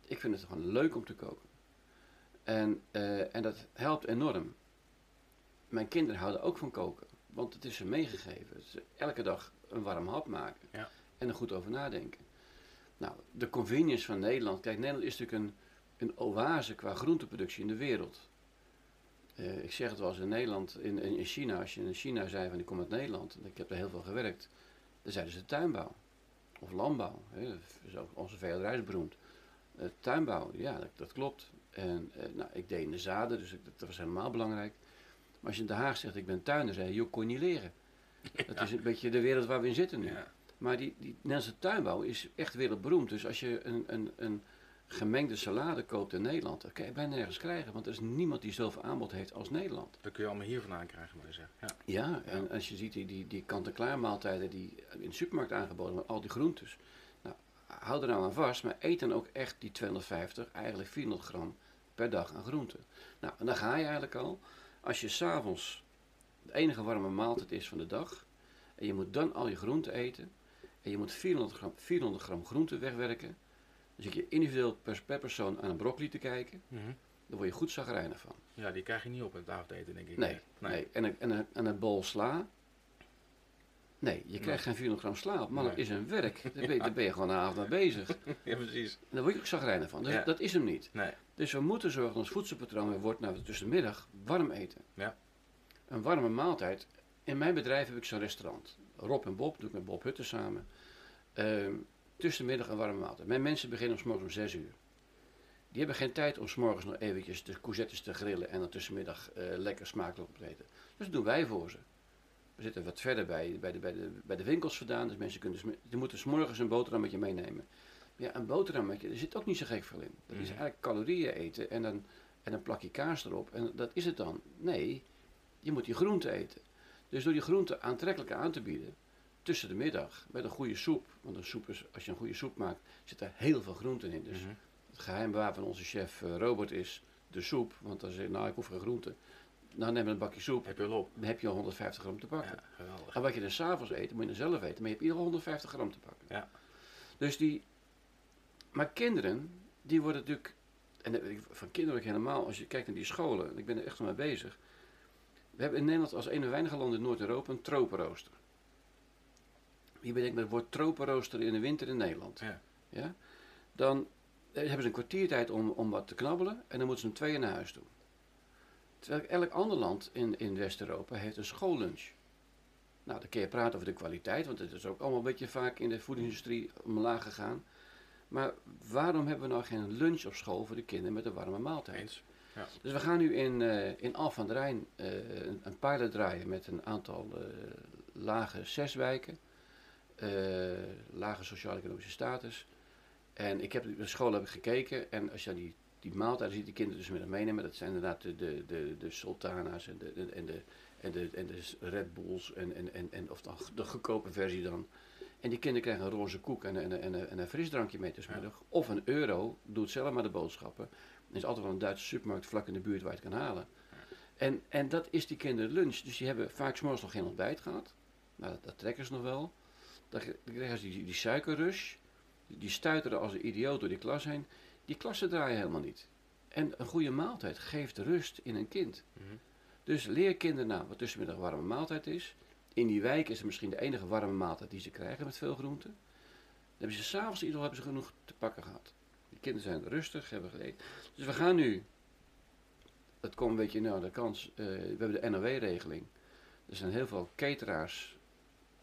Ik vind het gewoon leuk om te koken. En, eh, en dat helpt enorm. Mijn kinderen houden ook van koken. Want het is ze meegegeven. Is elke dag een warm hap maken. Ja. En er goed over nadenken. Nou, de convenience van Nederland. Kijk, Nederland is natuurlijk een, een oase qua groenteproductie in de wereld. Eh, ik zeg het wel eens in Nederland, in, in in China, als je in China zei van ik kom uit Nederland, en ik heb er heel veel gewerkt, dan zeiden ze tuinbouw. Of landbouw, hè, dat is ook onze veehouderij beroemd. Eh, tuinbouw, ja, dat, dat klopt. En eh, nou, ik deed in de zaden, dus ik, dat was helemaal belangrijk. Maar als je in Den Haag zegt ik ben tuiner, zei je, joh, kon je niet leren. Dat is een beetje de wereld waar we in zitten nu. Ja. Maar die, die Nederlandse tuinbouw is echt wereldberoemd. Dus als je een, een, een gemengde salade koopt in Nederland, dat kan je bijna nergens krijgen. Want er is niemand die zoveel aanbod heeft als Nederland. Dat kun je allemaal hier vandaan krijgen, moet je zeggen. Ja. Ja, en als je ziet die, die, die kant-en-klaar maaltijden die in de supermarkt aangeboden worden, al die groentes. Nou, hou er nou aan vast, maar eet dan ook echt die 250, eigenlijk 400 gram per dag aan groenten. Nou, en dan ga je eigenlijk al. Als je s'avonds de enige warme maaltijd is van de dag, en je moet dan al je groenten eten, en je moet 400 gram, 400 gram groenten wegwerken, dan zit je individueel per, per persoon aan een broccoli te kijken, Mhm. dan word je goed zagrijnig van. ja, die krijg je niet op het avondeten, denk ik. Nee, nee. En, een, en, een, en een bol sla. Nee, je krijgt geen 400 gram sla op, maar dat is een werk. Daar ben, je, daar ben je gewoon een avond mee bezig. Ja, precies. daar word je ook zagrijnig van. Dus Ja. dat is hem niet. Nee. Dus we moeten zorgen dat ons voedselpatroon weer wordt, nou, tussen de middag warm eten. Ja. Een warme maaltijd. In mijn bedrijf heb ik zo'n restaurant. Rob en Bob, doe ik met Bob Hutten samen. Ehm, tussen de middag een warme maaltijd. Mijn mensen beginnen om 's morgens om 6 uur. Die hebben geen tijd om 's morgens nog eventjes de courgettes te grillen en dan tussenmiddag eh, lekker smakelijk op te eten. Dus dat doen wij voor ze. We zitten wat verder bij, bij, de, bij, de, bij de winkels vandaan, dus mensen kunnen, die moeten 's morgens een boterhammetje meenemen. Ja, een boterhammetje, er zit ook niet zo gek veel in. Dat is Mhm. eigenlijk calorieën eten en dan, en een plakje kaas erop. En dat is het dan. Nee, je moet die groente eten. Dus door die groente aantrekkelijk aan te bieden, tussen de middag, met een goede soep. Want een soep is, als je een goede soep maakt, zit er heel veel groenten in. Dus Mhm. het geheim van onze chef eh, Robert is de soep. Want dan zeg je, nou ik hoef geen groente. Nou neem een bakje soep, Heb je op. dan heb je al 150 gram te pakken. Ja. En wat je dan s'avonds eet, moet je dan zelf eten. Maar je hebt ieder 150 gram te pakken. Ja. Dus die... Maar kinderen, die worden natuurlijk... En van kinderen ook helemaal, als je kijkt naar die scholen. en Ik ben er echt mee bezig. We hebben in Nederland als een van weinige landen in Noord-Europa een tropenrooster. Wie bedenkt het woord tropenrooster in de winter in Nederland? Ja. Ja? Dan eh, hebben ze een kwartiertijd om, om wat te knabbelen en dan moeten ze om twee naar huis doen. Terwijl elk ander land in, in West-Europa heeft een schoollunch. Nou, dan kun je praten over de kwaliteit, want het is ook allemaal een beetje vaak in de voedingsindustrie omlaag gegaan. Maar waarom hebben we nou geen lunch op school voor de kinderen met een warme maaltijd? Eens. Ja. Dus we gaan nu in, eh in Al van der Rijn eh, een, een pilot draaien met een aantal eh, lage zes wijken. eh, lage sociaal-economische status. En ik heb de school heb ik gekeken en als je die, die maaltijden ziet, die kinderen dus met meenemen, dat zijn inderdaad de, de, de, de sultana's en de, de- en de, en de, en de Red Bulls en, en, en, en of dan de goedkope versie dan. En die kinderen krijgen een roze koek en, een- en, een- en een frisdrankje mee tussenmiddag. Of een euro, doe het zelf maar de boodschappen. Er is altijd wel een Duitse supermarkt vlak in de buurt waar je het kan halen. En, en dat is die kinderen lunch. Dus die hebben vaak 's morgens nog geen ontbijt gehad. Nou, dat, dat trekken ze nog wel. Dan krijgen ze die, die suikerrush. Die, die stuiteren als een idioot door die klas heen. Die klassen draaien helemaal niet. En een goede maaltijd geeft rust in een kind. Mhm. Dus leer kinderen nou wat tussenmiddag warme maaltijd is. In die wijk is het misschien de enige warme maaltijd die ze krijgen met veel groenten. Dan hebben ze s'avonds in ieder geval hebben ze genoeg te pakken gehad. Die kinderen zijn rustig, hebben gegeten. Dus we gaan nu, dat komt een beetje nou de kans, eh, we hebben de NOW-regeling. Er zijn heel veel cateraars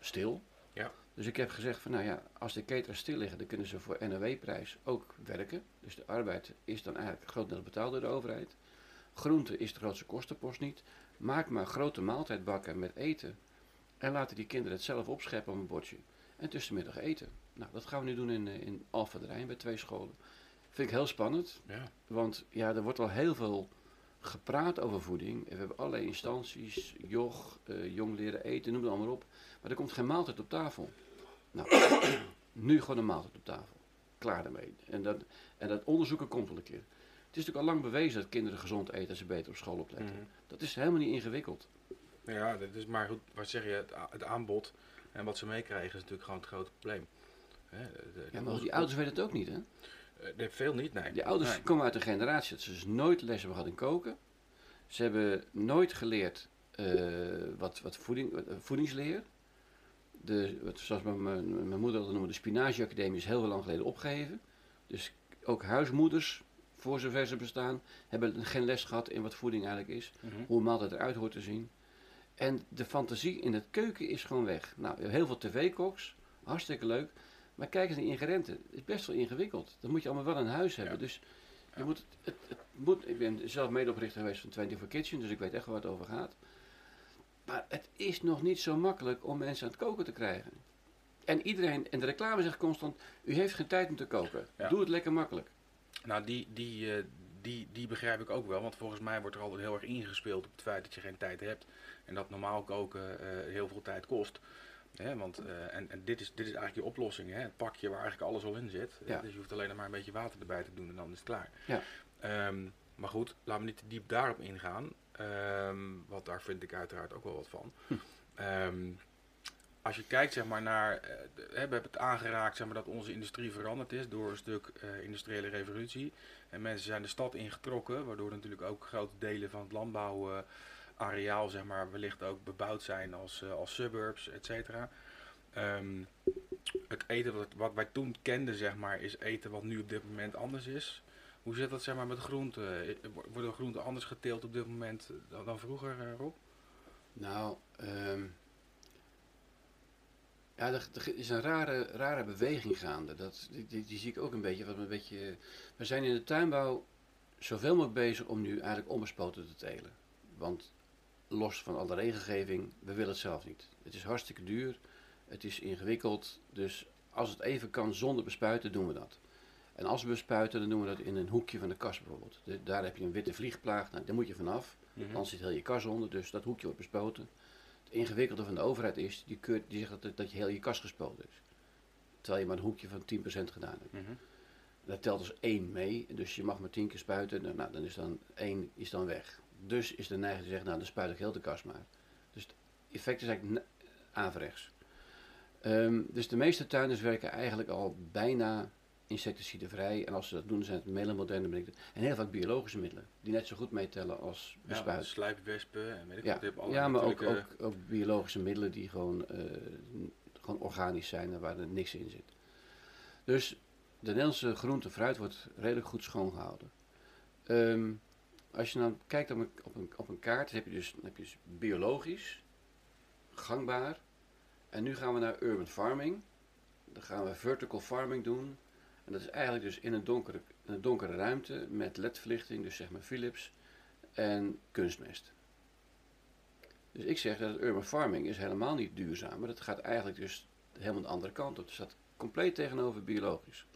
stil. Ja. Dus ik heb gezegd van nou ja, als de cateraars stil liggen, dan kunnen ze voor NOW-prijs ook werken. Dus de arbeid is dan eigenlijk grotendeels betaald door de overheid. Groente is de grootste kostenpost niet. Maak maar grote maaltijdbakken met eten. En laten die kinderen het zelf opscheppen op een bordje. En tussenmiddag eten. Nou, dat gaan we nu doen in, eh, in Alphen de Rijn bij twee scholen. Vind ik heel spannend. Ja. Want ja, er wordt al heel veel gepraat over voeding. En we hebben allerlei instanties, joch, eh, jong leren eten, noem het allemaal op. Maar er komt geen maaltijd op tafel. Nou, nu gewoon een maaltijd op tafel. Klaar daarmee. En dat, en dat onderzoeken komt wel een keer. Het is natuurlijk al lang bewezen dat kinderen gezond eten als ze beter op school opletten. Mhm. Dat is helemaal niet ingewikkeld. Ja, dat is maar goed. Wat zeg je? Het, aanbod en wat ze meekrijgen is natuurlijk gewoon het grote probleem. Hè, de- de- Ja, maar die ouders weten het ook niet, hè? Eh, veel niet, nee. Die ouders Nee. komen uit een generatie dat ze dus nooit les hebben gehad in koken. Ze hebben nooit geleerd eh, wat, wat, voeding, wat, eh, voedingsleer. De, wat, zoals mijn, mijn, mijn moeder altijd noemde, de Spinazie-academie is heel lang geleden opgegeven. Dus ook huismoeders, voor zover ze bestaan, hebben geen les gehad in wat voeding eigenlijk is. Mhm. Hoe een maaltijd eruit hoort te zien. En de fantasie in het keuken is gewoon weg. Nou, heel veel tv-koks, hartstikke leuk. Maar kijk eens naar de ingrediënten. Het is best wel ingewikkeld. Dat moet je allemaal wel in huis hebben. Ja. Dus je Ja. moet, het, het, het moet, ik ben zelf medeoprichter geweest van 24 Kitchen, dus ik weet echt waar het over gaat. Maar het is nog niet zo makkelijk om mensen aan het koken te krijgen. En iedereen, en de reclame zegt constant, u heeft geen tijd om te koken. Ja. Doe het lekker makkelijk. Nou, die, die, eh, die, die begrijp ik ook wel. Want volgens mij wordt er altijd heel erg ingespeeld op het feit dat je geen tijd hebt. En dat normaal koken eh, heel veel tijd kost. Hè, want, eh, en en dit, is, dit is eigenlijk je oplossing. Hè? Het pakje waar eigenlijk alles al in zit. Ja. Dus je hoeft alleen maar een beetje water erbij te doen en dan is het klaar. Ja. Ehm, maar goed, laten we niet te diep daarop ingaan. Ehm, want daar vind ik uiteraard ook wel wat van. Hm. Ehm, als je kijkt zeg maar, naar, eh, we hebben het aangeraakt zeg maar, dat onze industrie veranderd is door een stuk eh, industriële revolutie. En mensen zijn de stad ingetrokken, waardoor natuurlijk ook grote delen van het landbouwareaal zeg maar, wellicht ook bebouwd zijn als, eh, als suburbs, et cetera. Ehm, het eten wat, wat wij toen kenden, zeg maar, is eten wat nu op dit moment anders is. Hoe zit dat zeg maar, met groenten? Eh, Worden groenten anders geteeld op dit moment dan, dan vroeger, eh, Rob? Nou, ehm, ja, er, er is een rare, rare beweging gaande. Dat, die, die, die zie ik ook een beetje. Wat een beetje. We zijn in de tuinbouw zoveel mogelijk bezig om nu eigenlijk onbespoten te telen. Want los van alle regelgeving, we willen het zelf niet. Het is hartstikke duur, het is ingewikkeld. Dus als het even kan zonder bespuiten, doen we dat. En als we bespuiten, dan doen we dat in een hoekje van de kast bijvoorbeeld. De- daar heb je een witte vliegplaag, nou, daar moet je vanaf. Dan zit heel je kas onder, dus dat hoekje wordt bespoten. Ingewikkelde van de overheid is, die, keurt, die zegt dat, dat je heel je kas gespoten is. Terwijl je maar een hoekje van 10% gedaan hebt. Mhm. Dat telt als één mee, dus je mag maar 10 keer spuiten, nou, dan is dan één is dan weg. Dus is de neiging te zeggen, nou dan spuit ik heel de kas maar. Dus het effect is eigenlijk averechts. Ehm, dus de meeste tuinders werken eigenlijk al bijna insecticidevrij. En als ze dat doen, zijn het middelen. En heel vaak biologische middelen, die net zo goed meetellen als Ja, bespuit. slijpwespen en weet ik Ja, wat. ja maar ook, ook, ook biologische middelen die gewoon, eh, gewoon organisch zijn en waar er niks in zit. Dus de Nederlandse groente en fruit wordt redelijk goed schoongehouden. Ehm, als je dan kijkt op een, op een, op een kaart, dan heb, je dus, dan heb je dus biologisch, gangbaar. En nu gaan we naar urban farming. Dan gaan we vertical farming doen. En dat is eigenlijk dus in een donkere, een donkere ruimte met ledverlichting, dus zeg maar Philips. en kunstmest. Dus ik zeg dat urban farming is helemaal niet duurzaam, maar dat gaat eigenlijk dus helemaal de andere kant op. Het staat compleet tegenover biologisch.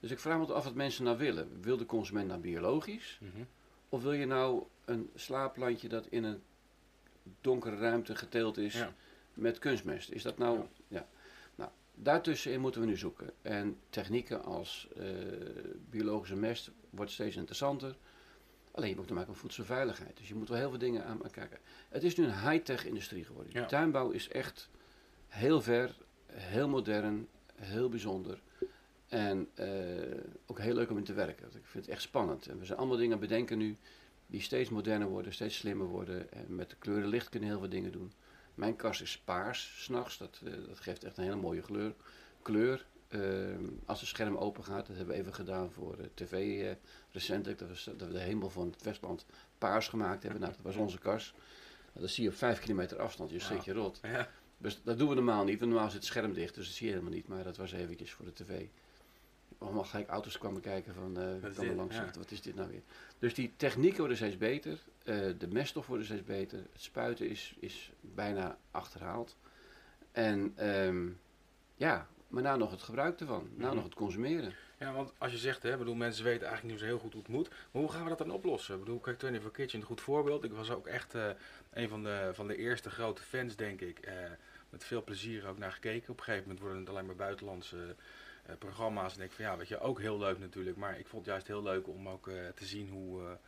Dus ik vraag me af wat mensen nou willen. Wil de consument nou biologisch? Mhm. Of wil je nou een slaapplantje dat in een donkere ruimte geteeld is Ja. met kunstmest? Is dat nou... Ja. Nou, daartussenin moeten we nu zoeken. En technieken als eh, biologische mest wordt steeds interessanter. Alleen je moet te maken met voedselveiligheid. Dus je moet wel heel veel dingen aan aan kijken. Het is nu een high-tech industrie geworden. Ja. De tuinbouw is echt heel ver, heel modern, heel bijzonder. En eh, ook heel leuk om in te werken. Ik vind het echt spannend. En we zijn allemaal dingen bedenken nu die steeds moderner worden, steeds slimmer worden. En met de kleuren licht kunnen heel veel dingen doen. Mijn kast is paars, s'nachts. Dat, eh, dat geeft echt een hele mooie kleur. kleur. Ehm, als het scherm open gaat, dat hebben we even gedaan voor eh, tv eh, recentelijk. Dat we, dat we de hemel van het Westland paars gemaakt hebben. Nou, dat was onze kast. Nou, dat zie je op vijf kilometer afstand. Je schrik je rot. Ja. Dus dat doen we normaal niet, want normaal zit het scherm dicht, dus dat zie je helemaal niet. Maar dat was eventjes voor de tv. Allemaal gelijk auto's kwamen kijken van, eh is kan er langs Ja. wat is dit nou weer? Dus die technieken worden steeds beter, eh, de meststof wordt steeds beter, het spuiten is, is bijna achterhaald. En ehm, ja, maar nou nog het gebruik ervan, nou Mhm. nog het consumeren. Ja, want als je zegt, hè, bedoel, mensen weten eigenlijk niet zo heel goed hoe het moet. Maar hoe gaan we dat dan oplossen? Ik bedoel, kijk, 24 Kitchen een goed voorbeeld. Ik was ook echt eh, een van de, van de eerste grote fans, denk ik. eh, met veel plezier ook naar gekeken. Op een gegeven moment worden het alleen maar buitenlandse programma's. En denk ik van ja, weet je, ook heel leuk natuurlijk. Maar ik vond het juist heel leuk om ook te zien hoe,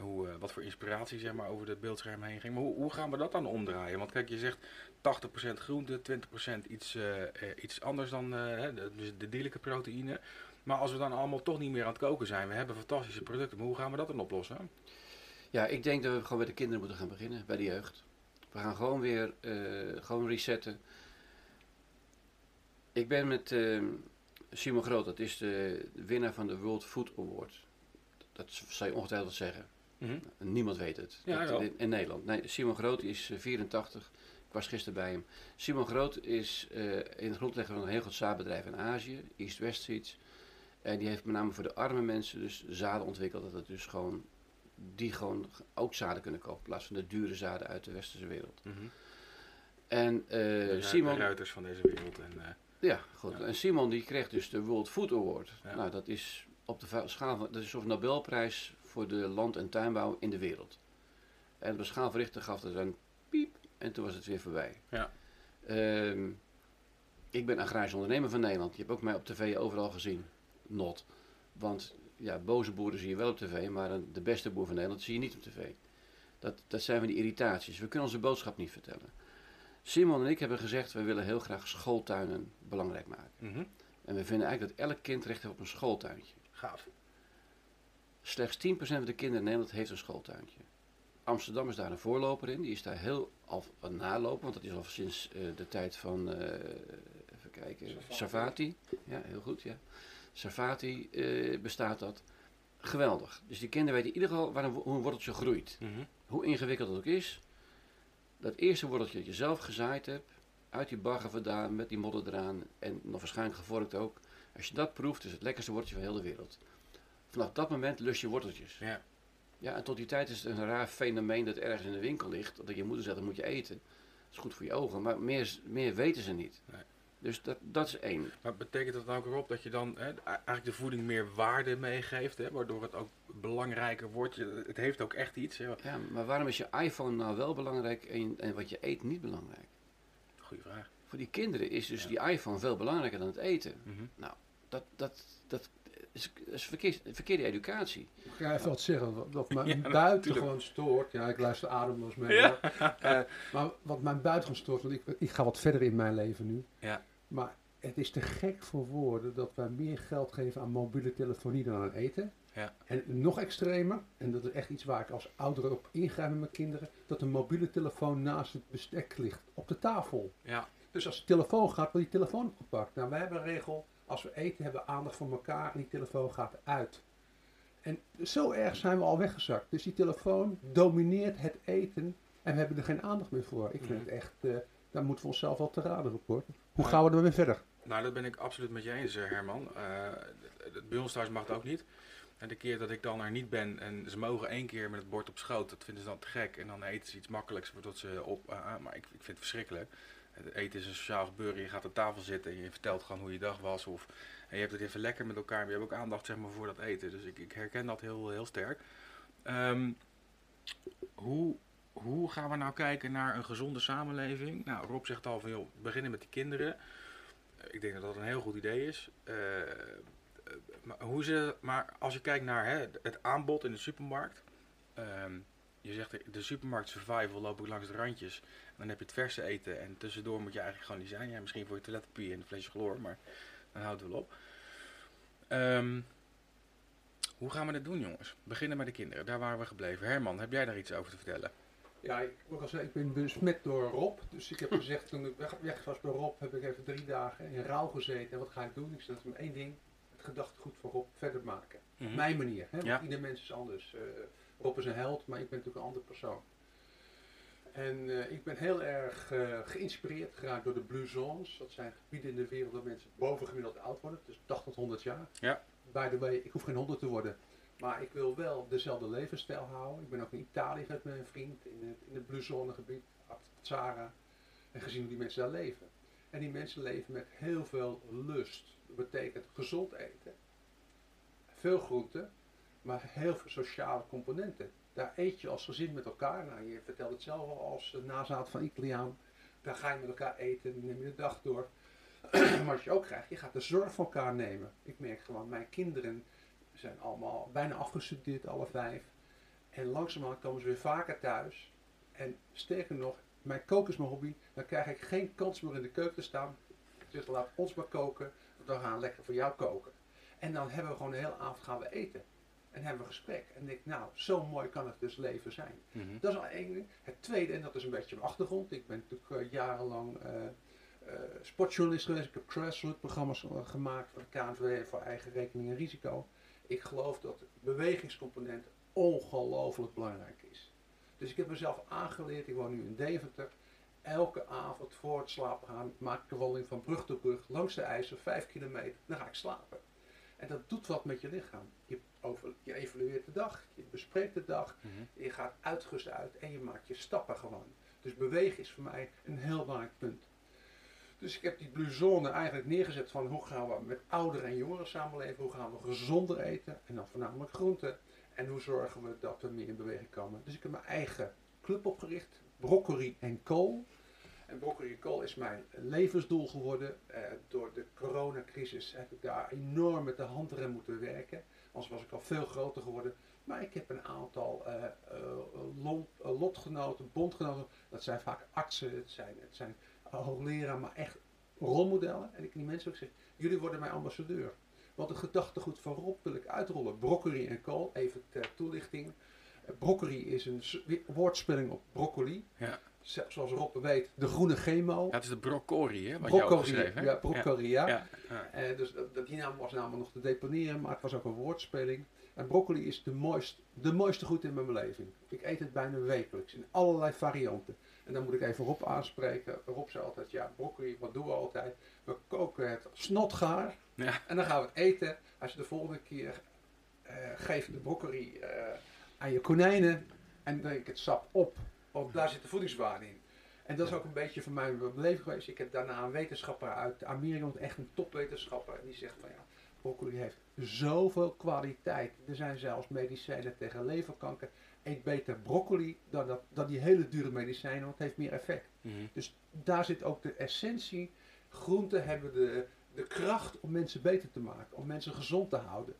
hoe, eh, wat voor inspiratie zeg maar, over het beeldscherm heen ging. Maar hoe, hoe gaan we dat dan omdraaien? Want kijk, je zegt 80% groente, 20% iets, eh, eh, iets anders dan de, dus de dierlijke proteïne. Maar als we dan allemaal toch niet meer aan het koken zijn, we hebben fantastische producten, maar hoe gaan we dat dan oplossen? Ja, ik denk dat we gewoon bij de kinderen moeten gaan beginnen, bij de jeugd. We gaan gewoon weer gewoon resetten. Ik ben met eh, Simon Groot, dat is de winnaar van de World Food Award. Dat zou je ongetwijfeld zeggen. Niemand weet het. Ja, Dat- in, in Nederland. Nee, Simon Groot is eh, 84. Ik was gisteren bij hem. Simon Groot is eh, in het grondlegger van een heel groot zaadbedrijf in Azië, East West Seeds. En die heeft met name voor de arme mensen dus zaden ontwikkeld. Dat het dus gewoon, die gewoon ook zaden kunnen kopen. In plaats van de dure zaden uit de westerse wereld. Mhm. En eh, De ru- Simon, de ruiters van deze wereld. En, eh, ja, goed. Ja. En Simon die kreeg dus de World Food Award. Ja. Nou, dat is op de schaal van, dat is een Nobelprijs voor de land- en tuinbouw in de wereld. En op de schaal van Richter gaf het een piep en toen was het weer voorbij. Ja. Ehm, ik ben agrarisch ondernemer van Nederland. Je hebt ook mij op tv overal gezien. Not. Want ja, boze boeren zie je wel op tv, maar een- de beste boer van Nederland zie je niet op tv. Dat, dat zijn van die irritaties. We kunnen onze boodschap niet vertellen. Simon en ik hebben gezegd, we willen heel graag schooltuinen belangrijk maken. mhm. En we vinden eigenlijk dat elk kind recht heeft op een schooltuintje. Gaaf. Slechts 10% van de kinderen in Nederland heeft een schooltuintje. Amsterdam is daar een voorloper in. Die is daar heel al aan nalopen, want dat is al sinds eh, de tijd van, eh, even kijken, Savati. Savati. Ja, heel goed, ja. Savati eh, bestaat dat. Geweldig. Dus die kinderen weten in ieder geval waar een, hoe een worteltje groeit. Mhm. Hoe ingewikkeld het ook is. Dat eerste worteltje dat je zelf gezaaid hebt, uit die bagger vandaan, met die modder eraan en nog waarschijnlijk gevorkt ook. Als je dat proeft, is het lekkerste worteltje van heel de wereld. Vanaf dat moment lust je worteltjes. Ja. Ja, en tot die tijd is het een raar fenomeen dat ergens in de winkel ligt. Dat je moeder zegt, dat moet je eten. Dat is goed voor je ogen, maar meer, meer weten ze niet. Nee. Dus dat, dat is één. Maar betekent dat dan ook erop dat je dan hè, eigenlijk de voeding meer waarde meegeeft, hè, waardoor het ook belangrijker wordt? Het heeft ook echt iets. Hè? Ja, maar waarom is je iPhone nou wel belangrijk en, en wat je eet niet belangrijk? Goeie vraag. Voor die kinderen is dus Ja. die iPhone veel belangrijker dan het eten. Mhm. Dat, dat, dat is, is verkeerd, verkeerde educatie. Ik ga even wat zeggen, wat, wat mij Ja, buiten natuurlijk. gewoon stoort. Ja, ik luister ademloos mee. Ja. hoor. Eh, maar wat mij buiten gewoon stoort, want ik, ik ga wat verder in mijn leven nu. Ja. Maar het is te gek voor woorden dat wij meer geld geven aan mobiele telefonie dan aan eten. Ja. En nog extremer, en dat is echt iets waar ik als ouder op ingrijp met mijn kinderen, dat een mobiele telefoon naast het bestek ligt, op de tafel. Ja. Dus als de telefoon gaat, wordt die telefoon opgepakt. Nou, wij hebben een regel, als we eten hebben we aandacht voor elkaar en die telefoon gaat uit. En zo erg zijn we al weggezakt. Dus die telefoon domineert het eten en we hebben er geen aandacht meer voor. Ik vind Mhm. het echt, eh, daar moeten we onszelf wel te raden op hoor. Hoe gaan we er weer verder? Nou, dat ben ik absoluut met je eens, eh, Herman. Het- het- bij ons thuis mag het ook niet. En de keer dat ik dan er niet ben en ze mogen één keer met het bord op schoot, dat vinden ze dan te gek. En dan eten ze iets makkelijks, waardoor ze op... ah, maar ik, ik vind het verschrikkelijk. Het eten is een sociaal gebeuren. Je gaat aan tafel zitten en je vertelt gewoon hoe je dag was. Of, en je hebt het even lekker met elkaar, maar je hebt ook aandacht zeg maar, voor dat eten. Dus ik, ik herken dat heel, heel sterk. Ehm, hoe, hoe gaan we nou kijken naar een gezonde samenleving? Nou, Rob zegt al van, joh, beginnen met die kinderen. Ik denk dat dat een heel goed idee is. Eh, eh, maar, hoe ze, maar als je kijkt naar hè, het aanbod in de supermarkt. ehm, je zegt de- de supermarkt survival loop ik langs de randjes. En dan heb je het verse eten. En tussendoor moet je eigenlijk gewoon niet zijn. Ja, misschien voor je toiletpapier en een flesje chloor. Maar dan houdt het wel op. Ehm, hoe gaan we dit doen, jongens? Beginnen met de kinderen. Daar waren we gebleven. Herman, heb jij daar iets over te vertellen? Ja, ik al ik ben besmet door Rob. Dus ik heb gezegd, toen ik weg, weg was bij Rob, heb ik even drie dagen in rouw gezeten. En wat ga ik doen? Ik zei, dat maar één ding. Het gedachtegoed van Rob verder maken. Mhm. Mijn manier. Hè? Want Ja. ieder mens is anders. Eh, Rob is een held, maar ik ben natuurlijk een andere persoon. En eh, ik ben heel erg eh, geïnspireerd geraakt door de Blue Zones. Dat zijn gebieden in de wereld waar mensen bovengemiddeld oud worden. Dus 80 tot 100 jaar. Ja. By the way, ik hoef geen 100 te worden. Maar ik wil wel dezelfde levensstijl houden. Ik ben ook in Italië met mijn vriend in het, in het Blue Zone gebied, Zara. En gezien hoe die mensen daar leven. En die mensen leven met heel veel lust. Dat betekent gezond eten. Veel groenten. Maar heel veel sociale componenten. Daar eet je als gezin met elkaar. Nou, je vertelt het zelf al als nazaat van Italiaan. Daar ga je met elkaar eten. Neem je de dag door. maar wat je ook krijgt, je gaat de zorg van elkaar nemen. Ik merk gewoon, mijn kinderen zijn allemaal bijna afgestudeerd, alle vijf. En langzamerhand komen ze weer vaker thuis. En sterker nog, mijn koken is mijn hobby. Dan krijg ik geen kans meer in de keuken te staan. Zeg, laat ons maar koken. Want we gaan lekker voor jou koken. En dan hebben we gewoon de hele avond gaan we eten. En hebben we een gesprek. En ik denk, nou, zo mooi kan het dus leven zijn. Mhm. Dat is al één ding. Het tweede, en dat is een beetje mijn achtergrond. Ik ben natuurlijk eh, jarenlang eh, sportjournalist geweest. Ik heb grassroots programma's eh, gemaakt voor de KNVB voor eigen rekening en risico. Ik geloof dat de bewegingscomponent ongelooflijk belangrijk is. Dus ik heb mezelf aangeleerd, ik woon nu in Deventer. Elke avond voor het slapen gaan maak ik de wandeling van brug tot brug langs de IJssel, vijf kilometer. Dan ga ik slapen. En dat doet wat met je lichaam. Je, over, je evalueert de dag, je bespreekt de dag, Mhm. je gaat uitgerust uit en je maakt je stappen gewoon. Dus bewegen is voor mij een heel belangrijk punt. Dus ik heb die blue zone eigenlijk neergezet van hoe gaan we met ouderen en jongeren samenleven, hoe gaan we gezonder eten en dan voornamelijk groenten. En hoe zorgen we dat we meer in beweging komen. Dus ik heb mijn eigen club opgericht, broccoli en kool. En broccoli kool is mijn levensdoel geworden. Eh, door de coronacrisis heb ik daar enorm met de handrem moeten werken. Anders was ik al veel groter geworden. Maar ik heb een aantal eh, eh, lotgenoten, bondgenoten. Dat zijn vaak artsen, het zijn, het zijn hoogleraar, maar echt rolmodellen. En ik die mensen ook zeg, jullie worden mijn ambassadeur. Want het gedachtegoed van Rob wil ik uitrollen. Broccoli en kool, even ter toelichting. Broccoli is een woordspeling op broccoli. Ja. Zoals Rob weet, de groene chemo. Ja, het is de broccoli, hè? Wat broccoli, ja, broccoli, ja. Eh, dus die naam was namelijk nog te deponeren, maar het was ook een woordspeling. En broccoli is de mooiste, de mooiste goed in mijn beleving. Ik eet het bijna wekelijks in allerlei varianten. En dan moet ik even Rob aanspreken. Rob zei altijd, ja broccoli, wat doen we altijd? We koken het snotgaar Ja. en dan gaan we het eten. Als je de volgende keer eh geeft de broccoli eh, aan je konijnen en drink het sap op, want daar zit de voedingswaarde in. En dat is ook een beetje mij mijn beleving geweest. Ik heb daarna een wetenschapper uit Amerika, echt een topwetenschapper, en die zegt van ja, broccoli heeft zoveel kwaliteit. Er zijn zelfs medicijnen tegen leverkanker. Eet beter broccoli dan, dat, dan die hele dure medicijnen, want het heeft meer effect. Mhm. Dus daar zit ook de essentie. Groenten hebben de, de kracht om mensen beter te maken, om mensen gezond te houden.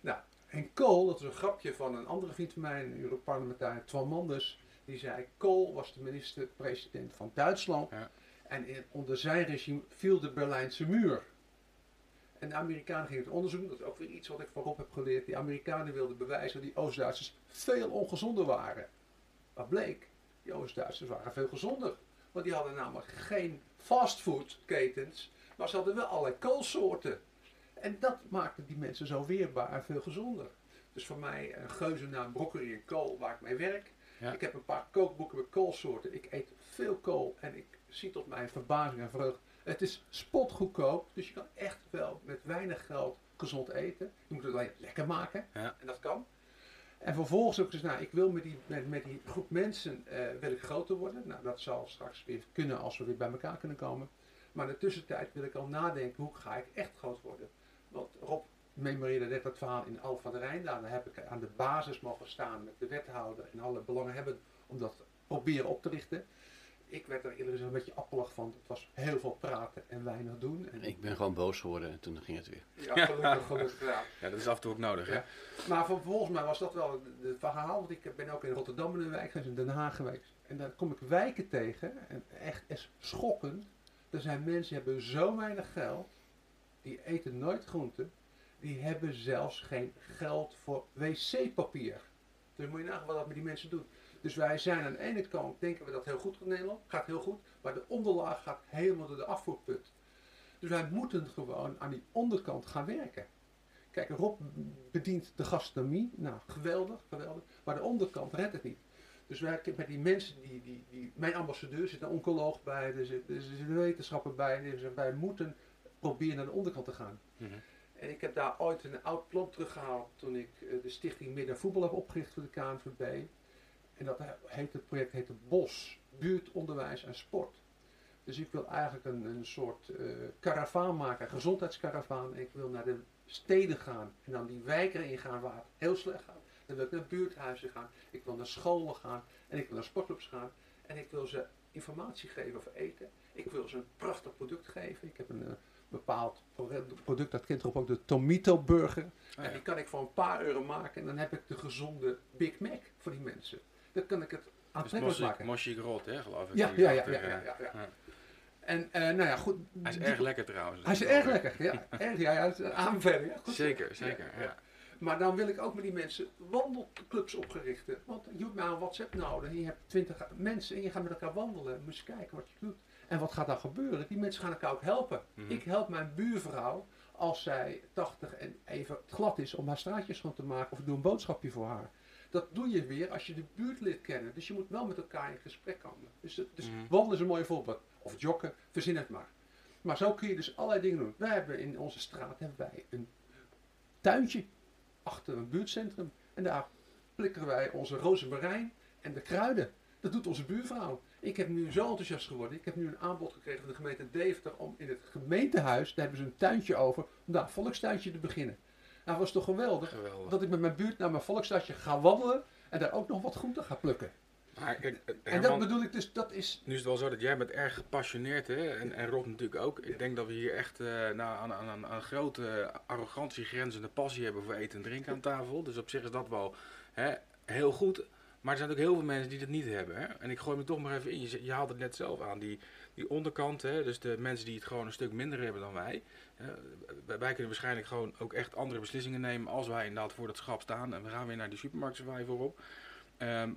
Nou, en Kool, dat is een grapje van een andere vriend van mij, een Europarlementariër, Twan Manders. Die zei, Kool was de minister-president van Duitsland. Ja. En in, onder zijn regime viel de Berlijnse muur. En de Amerikanen gingen het onderzoek doen. Dat is ook weer iets wat ik van Rob heb geleerd. Die Amerikanen wilden bewijzen dat die Oost-Duitsers veel ongezonder waren. Wat bleek? Die Oost-Duitsers waren veel gezonder. Want die hadden namelijk geen fastfoodketens, maar ze hadden wel allerlei koolsoorten. En dat maakte die mensen zo weerbaar en veel gezonder. Dus voor mij een geuze naam broccoli en kool waar ik mee werk. Ja. Ik heb een paar kookboeken met koolsoorten. Ik eet veel kool en ik zie tot mijn verbazing en vreugde Het is spotgoedkoop, dus je kan echt wel met weinig geld gezond eten. Je moet het alleen lekker maken. Ja. En dat kan. En vervolgens ook dus, nou, ik wil met die, met, met die groep mensen eh, wil ik groter worden. Nou, dat zal straks weer kunnen als we weer bij elkaar kunnen komen. Maar in de tussentijd wil ik al nadenken, hoe ga ik echt groot worden? Want Rob memoreerde net dat verhaal in Al van de Rijn. Daar heb ik aan de basis mogen staan met de wethouder en alle belanghebbenden om dat proberen op te richten. Ik werd er eerlijk gezegd een beetje appelig van. Het was heel veel praten en weinig doen. En Ik ben gewoon boos geworden en toen ging het weer. ja, gelukkig, gelukkig. Ja. Ja, dat is af en toe ook nodig, hè? Ja. Maar voor- volgens mij was dat wel het het verhaal. Want ik ben ook in Rotterdam in een wijk geweest, in Den Haag geweest. En daar kom ik wijken tegen. En echt is schokkend. Er zijn mensen die hebben zo weinig geld. Die eten nooit groenten. Die hebben zelfs geen geld voor wc-papier. Dus moet je nagaan wat dat met die mensen doet. Dus wij zijn aan de ene kant, denken we dat heel goed in Nederland. Gaat heel goed. Maar de onderlaag gaat helemaal door de afvoerput. Dus wij moeten gewoon aan die onderkant gaan werken. Kijk, Rob bedient de gastronomie. Nou, geweldig, geweldig. Maar de onderkant redt het niet. Dus wij met die mensen, die, die, die, mijn ambassadeur zit een oncoloog bij, er zit, er zit een wetenschapper bij. Zegt, wij moeten proberen naar de onderkant te gaan. Mhm. En ik heb daar ooit een oud plan teruggehaald toen ik eh, de stichting Midden Voetbal heb opgericht voor de KNVB. En dat heet, het project heette BOS, Buurt, Onderwijs en Sport. Dus ik wil eigenlijk een, een soort eh karavaan maken, een gezondheidskaravaan. En ik wil naar de steden gaan en dan die wijken ingaan waar het heel slecht gaat. Dan wil ik naar buurthuizen gaan, ik wil naar scholen gaan en ik wil naar sportclubs gaan. En ik wil ze informatie geven over eten. Ik wil ze een prachtig product geven. Ik heb een eh, bepaald pro- product, dat kent erop ook de Tomito Burger. Oh, En die kan ik voor een paar euro maken en dan heb ik de gezonde Big Mac voor die mensen. Dan kan ik het Dus aantrekkelijk maken. Moshi Grot, hè, geloof ik. Ja, ja, ja, achter, ja, eh, ja, ja, ja. En eh, nou ja, goed. Hij is die- erg lekker trouwens. Hij is erg lekker, ja. Erg, ja, ja, een aanbeveling. Ja, goed zo. Zeker, zeker. Ja. Maar dan wil ik ook met die mensen wandelclubs opgericht. Want je hebt maar een WhatsApp nodig. En je hebt twintig mensen en je gaat met elkaar wandelen. Moet je kijken wat je doet. En wat gaat dan gebeuren? Die mensen gaan elkaar ook helpen. Mhm. Ik help mijn buurvrouw als zij 80 en even glad is om haar straatjes schoon te maken. Of doe een boodschapje voor haar. Dat doe je weer als je de buurt leert kennen. Dus je moet wel met elkaar in gesprek komen. Dus, dus Mhm. wandelen is een mooi voorbeeld. Of joggen, verzin het maar. Maar zo kun je dus allerlei dingen doen. Wij hebben in onze straat hebben wij een tuintje achter een buurtcentrum. En daar plikken wij onze rozemarijn en de kruiden. Dat doet onze buurvrouw. Ik heb nu zo enthousiast geworden. Ik heb nu een aanbod gekregen van de gemeente Deventer om in het gemeentehuis, daar hebben ze een tuintje over, om daar een volkstuintje te beginnen. Nou, was toch geweldig Geweldig. dat ik met mijn buurt naar mijn volkstuintje ga wandelen en daar ook nog wat groenten ga plukken. Maar kijk, eh, En dat bedoel ik dus, dat is nu is het wel zo dat jij bent erg gepassioneerd, hè? En, en Rob natuurlijk ook. Ik denk dat we hier echt nou, aan, aan, aan, aan grote arrogantie grenzende passie hebben voor eten en drinken aan tafel. Dus op zich is dat wel hè, heel goed. Maar er zijn ook heel veel mensen die dat niet hebben. Hè? En ik gooi me toch maar even in. Je, je haalt het net zelf aan. Die, die onderkant, hè? dus de mensen die het gewoon een stuk minder hebben dan wij. Hè? Wij- kunnen waarschijnlijk gewoon ook echt andere beslissingen nemen als wij inderdaad voor dat schap staan. En we gaan weer naar die supermarkt survival op. Ehm,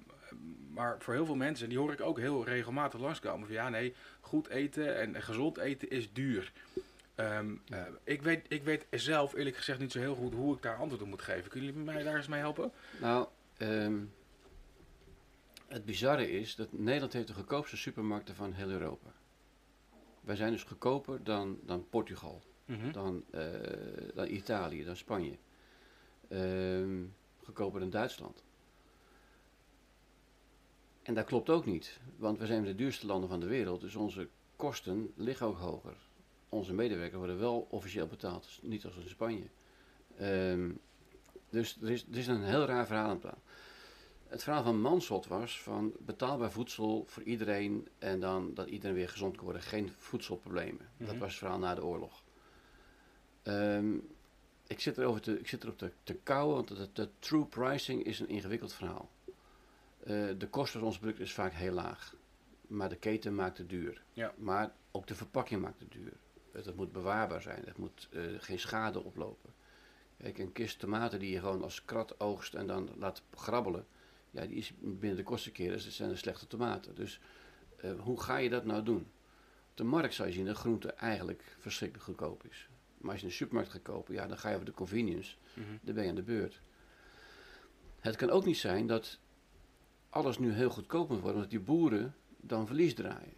maar voor heel veel mensen, die hoor ik ook heel regelmatig langskomen. Van ja, nee, goed eten en gezond eten is duur. Ehm, eh, ik, weet, ik weet zelf eerlijk gezegd niet zo heel goed hoe ik daar antwoord op moet geven. Kunnen jullie mij daar eens mee helpen? Nou, ehm, het bizarre is dat Nederland heeft de goedkoopste supermarkten van heel Europa. Wij zijn dus goedkoper dan, dan Portugal, Mhm. dan, eh, dan Italië, dan Spanje. Ehm, goedkoper dan Duitsland. En dat klopt ook niet, want we zijn de duurste landen van de wereld, dus onze kosten liggen ook hoger. Onze medewerkers worden wel officieel betaald, dus niet als in Spanje. Ehm, dus er is, er is een heel raar verhaal aan het. Het verhaal van Mansot was van betaalbaar voedsel voor iedereen en dan dat iedereen weer gezond kan worden, geen voedselproblemen. Dat Mhm. was het verhaal na de oorlog. Ehm, ik zit erover te, ik zit erop te, te kauwen, want de, de true pricing is een ingewikkeld verhaal. Eh, de kost van ons product is vaak heel laag, maar de keten maakt het duur. Ja. Maar ook de verpakking maakt het duur. Het, het moet bewaarbaar zijn, het moet eh, geen schade oplopen. Kijk, een kist tomaten die je gewoon als krat oogst en dan laat grabbelen, ja, die is binnen de kortste keren, dus het zijn de slechte tomaten. Dus eh, hoe ga je dat nou doen? Op de markt zou je zien dat groente eigenlijk verschrikkelijk goedkoop is. Maar als je in de supermarkt gaat kopen, ja, dan ga je over de convenience, Mhm. dan ben je aan de beurt. Het kan ook niet zijn dat alles nu heel goedkoop moet worden, omdat die boeren dan verlies draaien.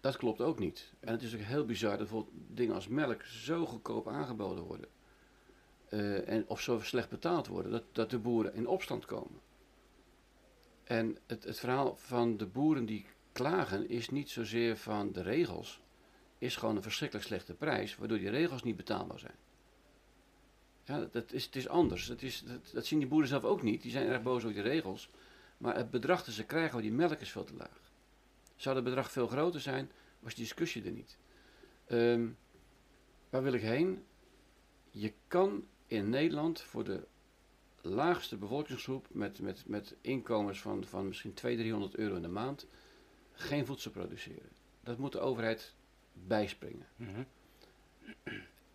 Dat klopt ook niet. En het is ook heel bizar dat bijvoorbeeld dingen als melk zo goedkoop aangeboden worden. eh, en, of zo slecht betaald worden, dat, dat de boeren in opstand komen. En het, het verhaal van de boeren die klagen is niet zozeer van de regels, is gewoon een verschrikkelijk slechte prijs, waardoor die regels niet betaalbaar zijn. Ja, dat is, het is anders. Dat, is, dat, dat zien die boeren zelf ook niet. Die zijn erg boos over die regels. Maar het bedrag dat ze krijgen voor die melk is veel te laag. Zou het bedrag veel groter zijn, was die discussie er niet. Ehm, waar wil ik heen? Je kan in Nederland voor de laagste bevolkingsgroep met, met, met inkomens van, van misschien 200, 300 euro in de maand geen voedsel produceren. Dat moet de overheid bijspringen. Mhm.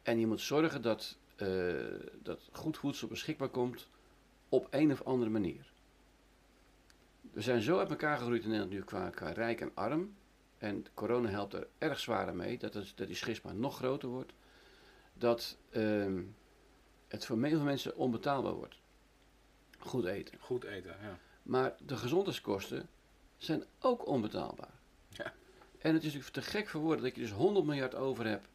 En je moet zorgen dat, eh, dat goed voedsel beschikbaar komt op een of andere manier. We zijn zo uit elkaar gegroeid in Nederland nu qua, qua rijk en arm. En corona helpt er erg zwaar aan mee, dat, het, dat die schisma nog groter wordt. Dat ehm, het voor veel mensen onbetaalbaar wordt. Goed eten. Goed eten, ja. Maar de gezondheidskosten zijn ook onbetaalbaar. Ja. En het is natuurlijk te gek voor woorden dat je dus 100 miljard over hebt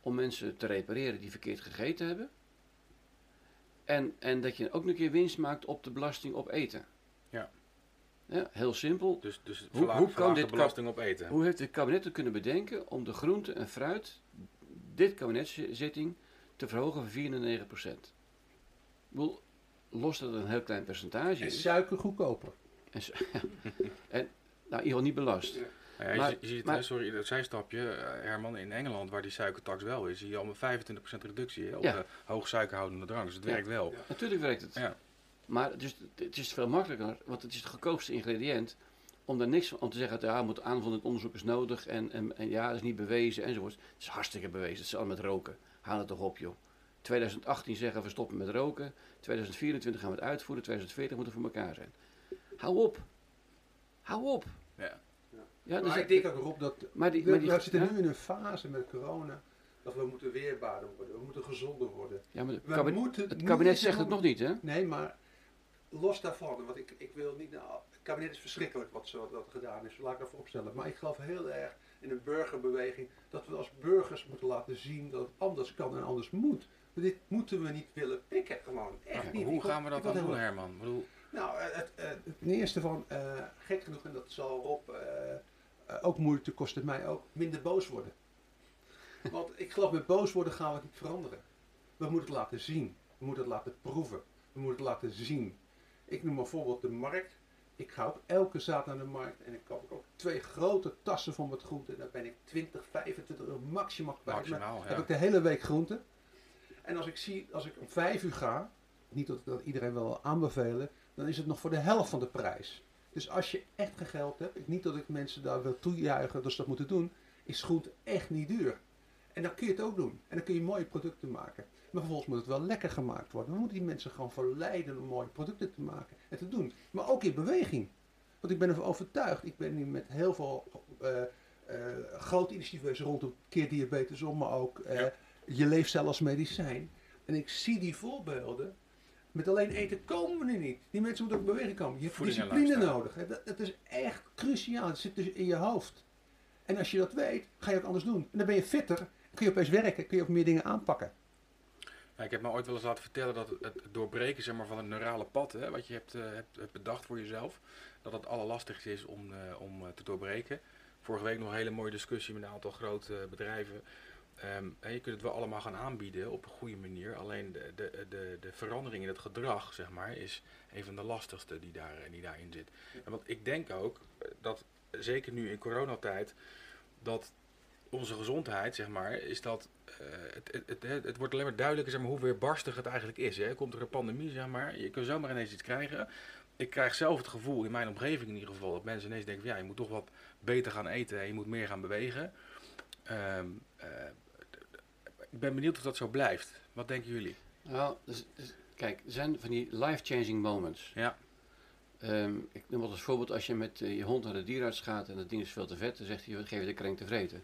om mensen te repareren die verkeerd gegeten hebben. En, en dat je ook nog een keer winst maakt op de belasting op eten. Ja. Ja, heel simpel. Dus, dus Hoe- verlaag, hoe kan dit de belasting op eten. Hoe heeft het kabinet het kunnen bedenken om de groente en fruit, dit kabinetszitting, te verhogen van 4 naar 9 procent? Ik bedoel, los dat het een heel klein percentage En is. suiker goedkoper. En, en nou, in ieder geval niet belast. Ja. Ja, je, Maar- ziet- je ziet, maar- hè, sorry, dat zijstapje, eh, Herman, in Engeland, waar die suikertax wel is, zie je al met 25% reductie hè, op Ja. de hoog suikerhoudende drank. Dus het Ja. werkt wel. Ja. Natuurlijk werkt het. Ja. Maar het is, het is veel makkelijker, want het is het goedkoopste ingrediënt. Om daar niks van om te zeggen, ja, moet aanvullend onderzoek is nodig en, en, en ja, dat is niet bewezen enzovoort. Het is hartstikke bewezen. Het is allemaal met roken. Haal het toch op, joh. 2018 zeggen we stoppen met roken. 2024 gaan we het uitvoeren. 2040 moet er voor elkaar zijn. Hou op. Hou op. Ja. Ja, dus maar ik denk ook erop dat maar die, we, maar die, we zitten ja? nu in een fase met corona dat we moeten weerbaarder worden. We moeten gezonder worden. Ja, maar het We kabinet, moeten het kabinet zegt het nog niet, hè? Nee, maar los daarvan, want ik, ik wil niet, nou, het kabinet is verschrikkelijk wat, zo, wat gedaan is, laat ik dat vooropstellen. Maar ik geloof heel erg in een burgerbeweging dat we als burgers moeten laten zien dat het anders kan en anders moet. Dit moeten we niet willen pikken, gewoon. Echt Maar niet. hoe gaan we dat dan doen, Herman? Bedoel, Nou, eh, het, eh, het eerste van, eh, gek genoeg, en dat zal eh, ook moeilijk te kosten, mij ook, minder boos worden. Want ik geloof met boos worden gaan we het niet veranderen. We moeten het laten zien. We moeten het laten proeven. We moeten het laten zien. Ik noem bijvoorbeeld de markt. Ik ga ook elke zaterdag naar de markt en ik koop ook twee grote tassen van wat groente. Daar ben ik 20, 25 euro maximaal kwijt. Maar maximaal, heb ik de hele week groente. En als ik zie, als ik om vijf uur ga, niet dat ik dat iedereen wil aanbevelen, dan is het nog voor de helft van de prijs. Dus als je echt geen geld hebt, niet dat ik mensen daar wil toejuichen dat ze dat moeten doen, is groente echt niet duur. En dan kun je het ook doen. En dan kun je mooie producten maken. Maar vervolgens moet het wel lekker gemaakt worden. We moeten die mensen gewoon verleiden om mooie producten te maken en te doen. Maar ook in beweging. Want ik ben ervan overtuigd, ik ben nu met heel veel eh, eh, grote rondom keerdiabetes om, maar ook eh. Je leefstijl als medicijn. En ik zie die voorbeelden. Met alleen eten komen we er niet. Die mensen moeten ook in beweging komen. Je hebt Voeding discipline nodig. hè. Dat, dat is echt cruciaal. Het zit dus in je hoofd. En als je dat weet, ga je het anders doen. En dan ben je fitter. Kun je opeens werken. Kun je ook meer dingen aanpakken. Ja, ik heb me ooit wel eens laten vertellen dat het, doorbreken zeg maar, van het neurale pad, hè, wat je hebt, eh, hebt, bedacht voor jezelf, dat het allerlastigste is om, eh, om eh, te doorbreken. Vorige week nog een hele mooie discussie met een aantal grote bedrijven. Ehm, en je kunt het wel allemaal gaan aanbieden op een goede manier. Alleen de, de, de, de verandering in het gedrag, zeg maar, is een van de lastigste die, daar, eh, die daarin zit. En want ik denk ook eh, dat, eh, zeker nu in coronatijd, dat onze gezondheid, zeg maar, is dat het, het, het, wordt alleen maar duidelijker zeg maar, hoe weerbarstig het eigenlijk is. Hè. Komt er een pandemie, zeg maar, je kunt zomaar ineens iets krijgen. Ik krijg zelf het gevoel, in mijn omgeving in ieder geval, dat mensen ineens denken van ja, je moet toch wat beter gaan eten en je moet meer gaan bewegen. Ehm, eh, ik ben benieuwd of dat zo blijft. Wat denken jullie? Nou, dus, dus- kijk, er zijn van die life-changing moments. Ja. Ehm, ik noem wat als voorbeeld, als je met eh, je hond naar de dierenarts gaat en dat ding is veel te vet, dan zegt hij, geef je de krenk te vreten.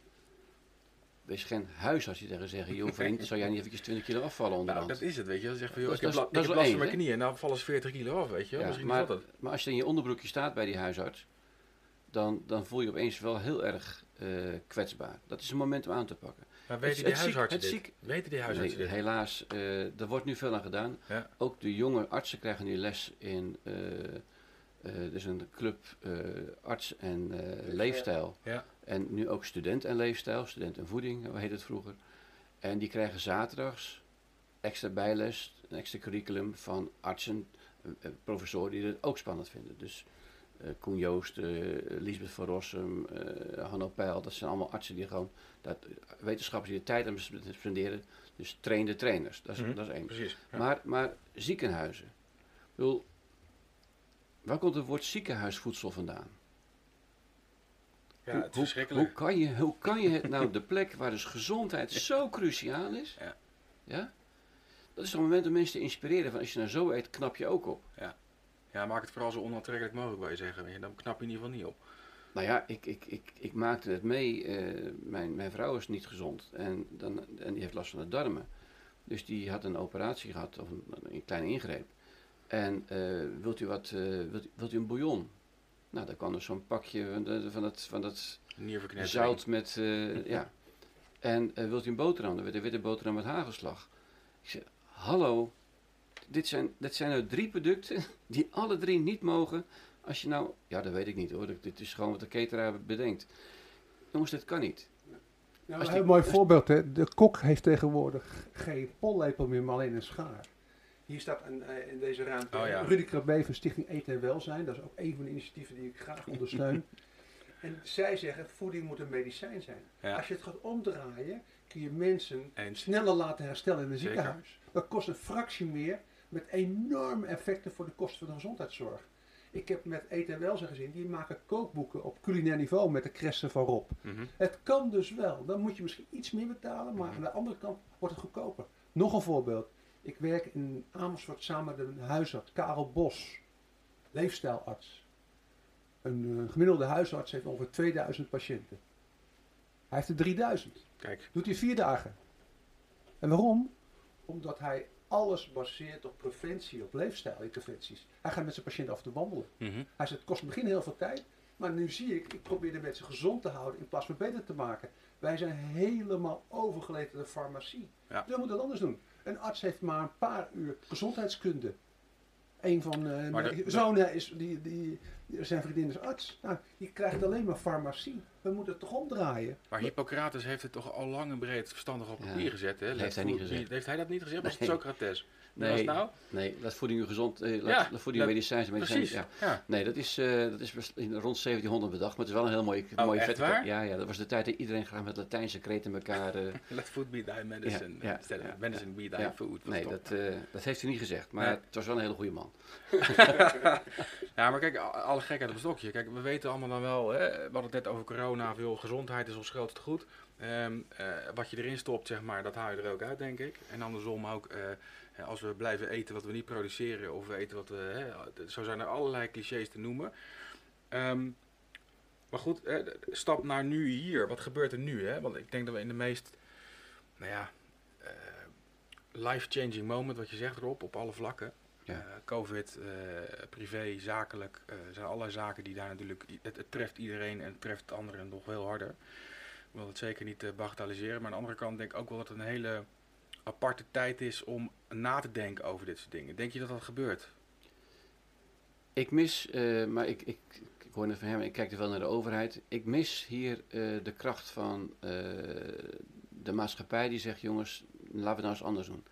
Wees geen huisarts die tegen zeggen, joh vriend, zou jij niet eventjes 20 kilo afvallen Nou, onderhand? dat is het, weet je. Dan zeg je van, joh, Dat ik is- heb, dat is last van mijn knieën dan vallen ze 40 kilo af, weet je. Ja, Misschien maar, dat het. maar als je in je onderbroekje staat bij die huisarts, dan, dan voel je opeens wel heel erg eh, kwetsbaar. Dat is een moment om aan te pakken. Maar Het- weten die ziek- huisartsen dit? ziek- Weten die huisartsen Nee, dit? helaas, eh er wordt nu veel aan gedaan. Ja. Ook de jonge artsen krijgen nu les in eh eh, dus een club eh, arts en eh, leefstijl. Ja. En nu ook student en leefstijl, student en voeding, hoe heet het vroeger. En die krijgen zaterdags extra bijles, een extra curriculum van artsen, professoren die het ook spannend vinden. Dus eh Koen Joost, eh Lisbeth van Rossum, eh Hanno Peil, dat zijn allemaal artsen die gewoon, dat, wetenschappers die de tijd aan spenderen. Dus trainde trainers, dat is, Mhm. dat is één. Precies. Ja. Maar, maar ziekenhuizen. Ik bedoel, waar komt het woord ziekenhuisvoedsel vandaan? ja, hoe, het is hoe, verschrikkelijk. hoe, kan je, hoe kan je het nou, de plek waar dus gezondheid zo cruciaal is, Ja. ja? Dat is een moment om mensen te inspireren. Van als je nou zo eet, knap je ook op. Ja, maak het vooral zo onaantrekkelijk mogelijk, wil je zeggen. Dan knap je in ieder geval niet op. Nou ja, ik, ik, ik, ik maakte het mee. eh, mijn, mijn vrouw is niet gezond en, dan, en die heeft last van de darmen. Dus die had een operatie gehad, of een, een kleine ingreep. En eh, wilt, u wat, eh, wilt, wilt u een bouillon? Nou, daar kwam er zo'n pakje van, de, van, dat, van dat zout met, ja. En wilt u een boterham? Dan werd een witte boterham met hagelslag. Ik zei, hallo, dit zijn, dit zijn nou drie producten die alle drie niet mogen. Als je nou, ja dat weet ik niet hoor, dit is gewoon wat de cateraar bedenkt. Jongens, dit kan niet. Nou, Als een heel mooi als- voorbeeld. Hè. De kok heeft tegenwoordig geen pollepel meer, maar alleen een schaar. Hier staat een, eh, in deze ruimte Oh ja. Rudy Krabbe van Stichting Eten en Welzijn. Dat is ook een van de initiatieven die ik graag ondersteun. en zij zeggen, voeding moet een medicijn zijn. Ja. Als je het gaat omdraaien, kun je mensen Eens. sneller laten herstellen in een ziekenhuis. Dat kost een fractie meer, met enorme effecten voor de kosten van de gezondheidszorg. Ik heb met Eten en Welzijn gezien, die maken kookboeken op culinair niveau met de kressen van Rob. Mhm. Het kan dus wel. Dan moet je misschien iets meer betalen, maar aan de andere kant wordt het goedkoper. Nog een voorbeeld. Ik werk in Amersfoort samen met een huisarts, Karel Bos, leefstijlarts. Een eh, gemiddelde huisarts heeft ongeveer 2000 patiënten. Hij heeft er 3000. Kijk. Doet hij vier dagen. En waarom? Omdat hij alles baseert op preventie, op leefstijlinterventies. Hij gaat met zijn patiënt af te wandelen. Mhm. Hij zegt, het kost in het begin heel veel tijd. Maar nu zie ik, ik probeer de mensen gezond te houden in plaats van beter te maken. Wij zijn helemaal overgeleverd aan de farmacie. Ja. Dus we moeten het anders doen. Een arts heeft maar een paar uur gezondheidskunde. Een van eh Maar mijn de- zonen is, die, die, die- zijn vriendin is arts. Nou, die krijgt alleen maar farmacie. We moeten het toch omdraaien. Maar Hippocrates heeft het toch al lang en breed verstandig op Ja. papier gezet, hè? Heeft hij niet gezegd. Heeft hij dat niet gezegd? Was het Nee. Socrates? Nee. Was het nou? Nee, laat voeding u gezond, eh, laat, Ja, laat voeding dat- medicijn zijn. medicijn, Precies. Ja. Ja. Nee, dat is, eh, dat is in rond 1700 bedacht, maar het is wel een heel mooi, Oh, mooie waar? Ja, ja, dat was de tijd dat iedereen graag met Latijnse kreten elkaar... eh, Let food be thy medicine. Ja, ja, medicine be thy food. Nee, top. dat, eh, dat heeft hij niet gezegd, maar Nee. het was wel een hele goede man. Ja, maar kijk, alle gekheid op een stokje. Kijk, we weten allemaal dan wel, hè, we hadden het net over corona, veel gezondheid is ons grootste goed. Ehm, eh, wat je erin stopt, zeg maar, dat haal je er ook uit, denk ik. En andersom ook, als we blijven eten wat we niet produceren, of we eten wat we, hè, zo zijn er allerlei clichés te noemen. Ehm, maar goed, stap naar nu hier, wat gebeurt er nu? Hè? Want ik denk dat we in de meest, nou ja, eh, life-changing moment, wat je zegt erop, op alle vlakken. Ja. Eh, Covid, eh, privé, zakelijk, zijn allerlei zaken die daar natuurlijk, het, het treft iedereen en het treft anderen nog veel harder. Ik wil het zeker niet bagatelliseren, maar aan de andere kant denk ik ook wel dat het een hele aparte tijd is om na te denken over dit soort dingen. Denk je dat dat gebeurt? Ik mis, eh, maar ik, ik, ik hoor net van hem, ik kijk er wel naar de overheid. Ik mis hier eh, de kracht van eh, de maatschappij die zegt, jongens, laten we het nou eens anders doen.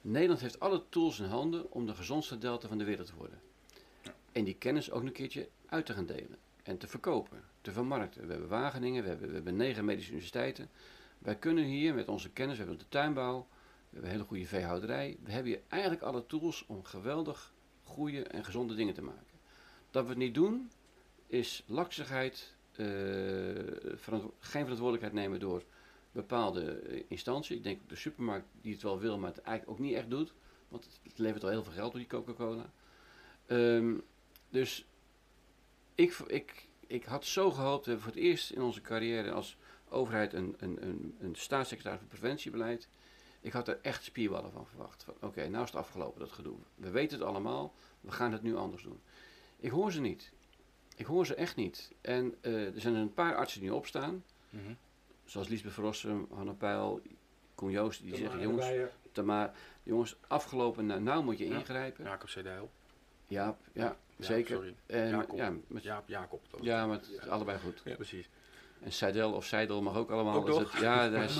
Nederland heeft alle tools in handen om de gezondste delta van de wereld te worden. En die kennis ook een keertje uit te gaan delen. En te verkopen, te vermarkten. We hebben Wageningen, we hebben, we hebben negen medische universiteiten. Wij kunnen hier met onze kennis, we hebben de tuinbouw, we hebben een hele goede veehouderij. We hebben hier eigenlijk alle tools om geweldig goede en gezonde dingen te maken. Dat we het niet doen, is laksigheid, eh, geen verantwoordelijkheid nemen door bepaalde eh, instanties. Ik denk de supermarkt die het wel wil, maar het eigenlijk ook niet echt doet. Want het levert al heel veel geld op die Coca-Cola. Ehm, dus ik, ik, ik had zo gehoopt, we hebben voor het eerst in onze carrière als overheid een, een, een, een staatssecretaris voor preventiebeleid. Ik had er echt spierballen van verwacht. Van, Oké, nou is het afgelopen dat gedoe. We weten het allemaal, we gaan het nu anders doen. Ik hoor ze niet. Ik hoor ze echt niet. En eh, er zijn een paar artsen die opstaan. Mhm. Zoals Liesbeth Verrossen, Hanne Peil, Koen Joost, die zeggen, jongens, Tamara, jongens, afgelopen, nou, nou moet je Ja. ingrijpen. Jacob Cedeel. Ja, ja, Ja, zeker. Sorry. En, Jacob. ja, met, Jaap Jacob. was ja, maar het is allebei goed. Ja, precies. En Seidel of Seidel mag ook allemaal. Ook Dus toch? het- ja, hij is,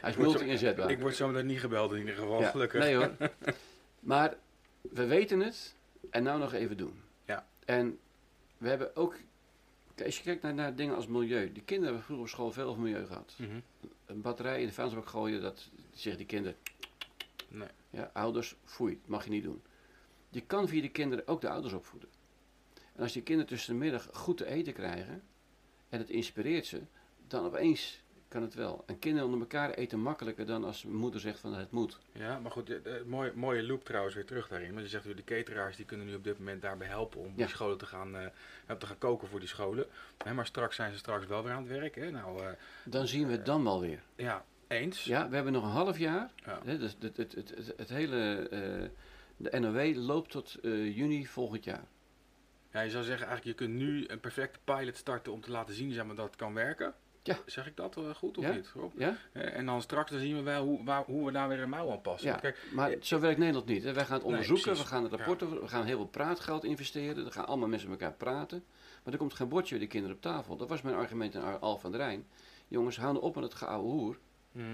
hij is multi-inzetbaar. Ik word zo meteen niet gebeld in ieder geval, Ja, gelukkig. Nee hoor. Maar we weten het en nou nog even doen. Ja. En we hebben ook, kijk, als je kijkt naar, naar dingen als milieu. Die kinderen hebben vroeger op school veel over milieu gehad. Mhm. Een batterij in de vuilnisbak gooien, dat zeggen die kinderen. Nee. Ja, ouders, foei, dat mag je niet doen. Je kan via de kinderen ook de ouders opvoeden. En als die kinderen tussen de middag goed te eten krijgen en het inspireert ze, dan opeens kan het wel. En kinderen onder elkaar eten makkelijker dan als moeder zegt van het moet. Ja, maar goed, de, de- mooie, mooie loop trouwens weer terug daarin. Want je zegt, de cateraars die kunnen nu op dit moment daarbij helpen om Ja. die scholen te gaan, eh, te gaan koken voor die scholen. Hè, maar straks zijn ze straks wel weer aan het werk. Hè? Nou, eh, Dan zien we het dan wel weer. ja, eens. Ja, we hebben nog een half jaar. Ja. Dus het, het, het, hele, eh, de NOW loopt tot juni volgend jaar. Ja, je zou zeggen, eigenlijk je kunt nu een perfecte pilot starten om te laten zien zeg maar, dat het kan werken. Ja. Zeg ik dat eh, goed of Ja. niet? Rob? Ja? En dan straks dan zien we wel hoe, waar, hoe we daar weer een mouw aan passen. Ja. Kijk, Maar zo werkt Nederland niet. Hè. Wij gaan het onderzoeken, we gaan het rapporten, we gaan heel veel praatgeld investeren. Er gaan allemaal mensen met elkaar praten. Maar er komt geen bordje bij de kinderen op tafel. Dat was mijn argument in Al van der Rijn. Jongens, hou nou op met het geouwe hoer. mhm.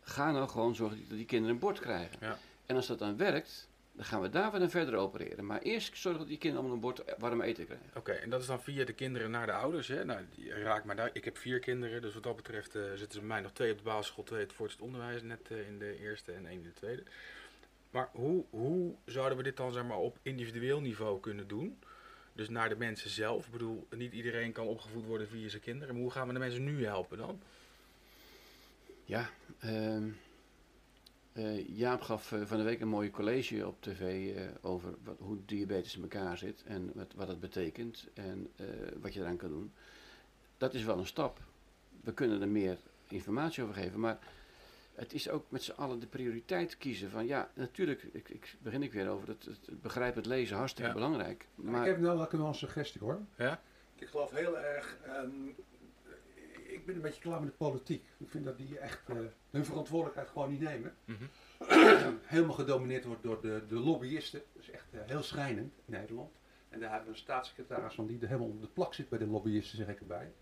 Ga nou gewoon zorgen dat die kinderen een bord krijgen. Ja. En als dat dan werkt, dan gaan we daar weer dan verder opereren. Maar eerst zorgen dat die kinderen allemaal een bord warm eten krijgen. Oké, en dat is dan via de kinderen naar de ouders. Hè? Nou, raakt maar daar. Ik heb vier kinderen, dus wat dat betreft eh, zitten ze bij mij nog twee op de basisschool, twee het voortgezet onderwijs, net eh, in de eerste en één in de tweede. Maar hoe, hoe zouden we dit dan zeg maar, op individueel niveau kunnen doen? Dus naar de mensen zelf. Ik bedoel, niet iedereen kan opgevoed worden via zijn kinderen. Maar hoe gaan we de mensen nu helpen dan? Ja, ehm, eh, Jaap gaf eh, van de week een mooie college op tv eh, over wat, hoe diabetes in elkaar zit en wat, wat het betekent en eh, wat je eraan kan doen. Dat is wel een stap. We kunnen er meer informatie over geven, maar het is ook met z'n allen de prioriteit kiezen van ja, natuurlijk, ik, ik begin ik weer over het, het, het begrijpen, het lezen, hartstikke Ja. belangrijk. Maar Ik heb nou wel een suggestie hoor. Ja? Ik geloof heel erg. ehm, ben een beetje klaar met de politiek. Ik vind dat die echt eh, hun verantwoordelijkheid gewoon niet nemen. Mhm. Helemaal gedomineerd wordt door de, de lobbyisten. Dat is echt eh, heel schrijnend in Nederland. En daar hebben we een staatssecretaris van die er helemaal onder de plak zit bij de lobbyisten, zeg ik erbij.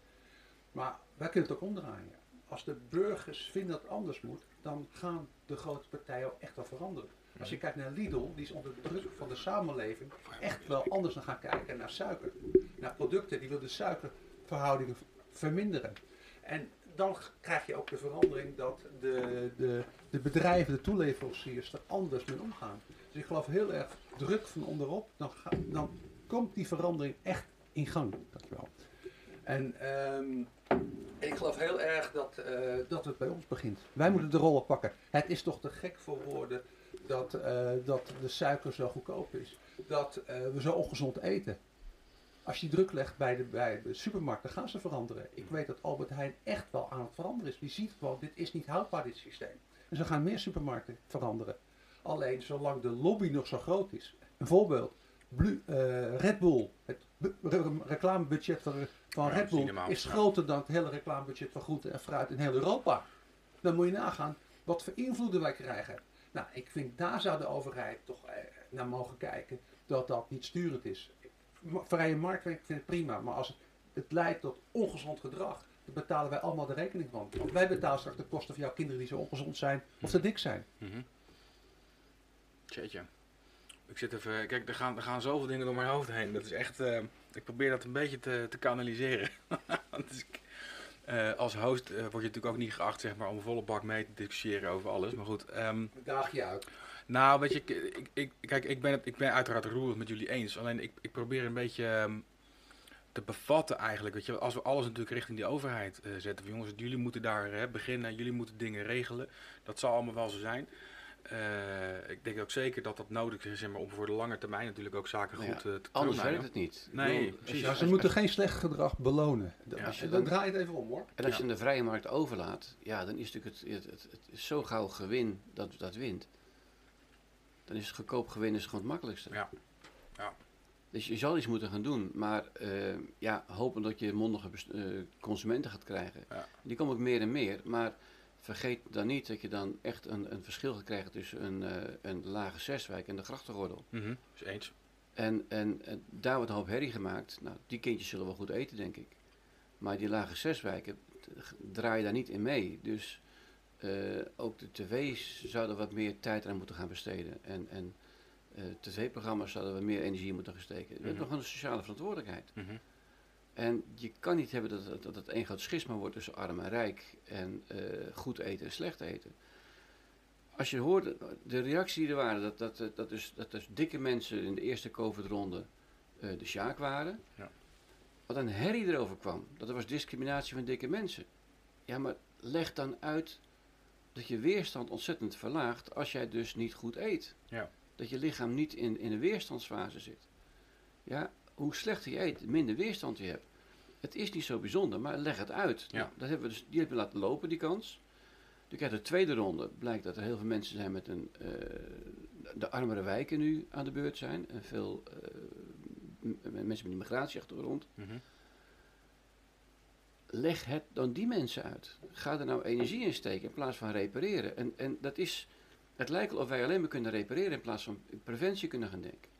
Maar wij kunnen het ook omdraaien. Als de burgers vinden dat het anders moet, dan gaan de grote partijen ook echt wel veranderen. Als je kijkt naar Lidl, die is onder druk van de samenleving echt wel anders dan gaan kijken naar suiker. Naar producten, die wil de suikerverhoudingen verminderen. En dan krijg je ook de verandering dat de, de, de bedrijven, de toeleveranciers er anders mee omgaan. Dus ik geloof heel erg druk van onderop, dan, dan komt die verandering echt in gang. Dankjewel. En ehm, ik geloof heel erg dat, eh, dat het bij ons begint. Wij moeten de rollen pakken. Het is toch te gek voor woorden dat, eh, dat de suiker zo goedkoop is. Dat eh, we zo ongezond eten. Als je druk legt bij de, bij de supermarkt, dan gaan ze veranderen. Ik weet dat Albert Heijn echt wel aan het veranderen is. Die ziet gewoon, dit is niet houdbaar, dit systeem. En ze gaan meer supermarkten veranderen. Alleen zolang de lobby nog zo groot is. Een voorbeeld. Eh, Red Bull. Het bu- re- reclamebudget van, van Ja, Red Bull is groter dan het hele reclamebudget van groente en fruit in heel Europa. Dan moet je nagaan wat voor invloeden wij krijgen. Nou, ik vind daar zou de overheid toch eh, naar mogen kijken dat dat niet sturend is. Vrije ik prima, maar als het, het leidt tot ongezond gedrag, dan betalen wij allemaal de rekening van. Want wij betalen straks de kosten voor jouw kinderen die zo ongezond zijn of te dik zijn. Mhm. Jeetje. Ik zit even. Kijk, er gaan, er gaan zoveel dingen door mijn hoofd heen. Dat is echt. eh, ik probeer dat een beetje te, te kanaliseren. dus eh, als host eh, word je natuurlijk ook niet geacht zeg maar, om volle bak mee te discussiëren over alles. Maar goed. ehm, Daag je uit. Nou, weet je, ik, ik, ik- kijk, ik ben, het, ik ben uiteraard roerig met jullie eens. Alleen ik, ik probeer een beetje ehm, te bevatten eigenlijk. Weet je, als we alles natuurlijk richting die overheid eh, zetten. Van, jongens, jullie moeten daar eh, beginnen. Jullie moeten dingen regelen. Dat zal allemaal wel zo zijn. Eh, ik denk ook zeker dat dat nodig is zeg maar, om voor de lange termijn natuurlijk ook zaken Nou ja, goed eh, te anders werkt het niet. Nee, bedoel, precies. je- Ja, ze je- moeten geen slecht gedrag belonen. Ja. Als je, dan draai je het even om hoor. En als Ja. je de vrije markt overlaat, ja, dan is natuurlijk het, het, het, het is zo gauw gewin dat dat wint. Dan is het goedkoop gewin is gewoon het makkelijkste. Ja. Ja. Dus je zal iets moeten gaan doen. Maar eh, ja, hopen dat je mondige eh, consumenten gaat krijgen. Ja. Die komen ook meer en meer. Maar vergeet dan niet dat je dan echt een, een verschil gaat krijgen tussen een, eh, een lage zeswijk en de grachtengordel. Mhm. Dus eens. En, en, en daar wordt een hoop herrie gemaakt. Nou, die kindjes zullen wel goed eten, denk ik. Maar die lage zeswijken t- draaien daar niet in mee. Dus eh, ook de tv's zouden wat meer tijd aan moeten gaan besteden. En, en eh, tv-programma's zouden we meer energie moeten gaan steken. We hebben Mhm. nog een sociale verantwoordelijkheid. Mhm. En je kan niet hebben dat, het- dat het één groot schisma wordt tussen arm en rijk. En eh, goed eten en slecht eten. Als je hoorde, de reactie die er waren, dat, dat, dat, dat, dus, dat dus dikke mensen in de eerste COVID-ronde de Sjaak waren. Ja. Wat een herrie erover kwam. Dat er was discriminatie van dikke mensen. Ja, maar leg dan uit dat je weerstand ontzettend verlaagt als jij dus niet goed eet. Ja. Dat je lichaam niet in, in een weerstandsfase zit. Ja, hoe slechter je eet, minder weerstand je hebt. Het is niet zo bijzonder, maar leg het uit. Ja. Nou, dat hebben we dus, die hebben we laten lopen, die kans. Dus uit de tweede ronde blijkt dat er heel veel mensen zijn met een, eh, de armere wijken nu aan de beurt zijn. En veel eh, mensen met een migratieachtergrond. Mhm. Leg het dan die mensen uit. Ga er nou energie in steken in plaats van repareren. En, en dat is, het lijkt wel of wij alleen maar kunnen repareren in plaats van preventie kunnen gaan denken.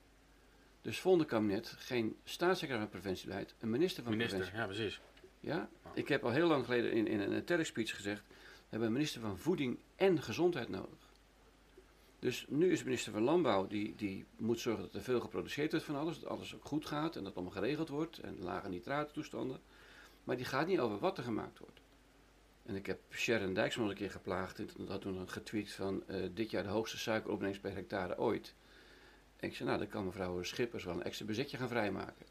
Dus volgende kabinet geen staatssecretaris van preventiebeleid, een minister van Minister, preventie. ja precies. Ja? Ik heb al heel lang geleden in, in een TEDx-speech gezegd, we hebben een minister van Voeding en Gezondheid nodig. Dus nu is minister van Landbouw, die, die moet zorgen dat er veel geproduceerd wordt van alles, dat alles ook goed gaat en dat het allemaal geregeld wordt en lage nitraattoestanden. Maar die gaat niet over wat er gemaakt wordt. En ik heb Sharon Dijksman een keer geplaagd. En toen had toen een getweet van eh, dit jaar de hoogste suikeropbrengst per hectare ooit. En ik zei, nou dan kan mevrouw Schippers wel een extra bezetje gaan vrijmaken.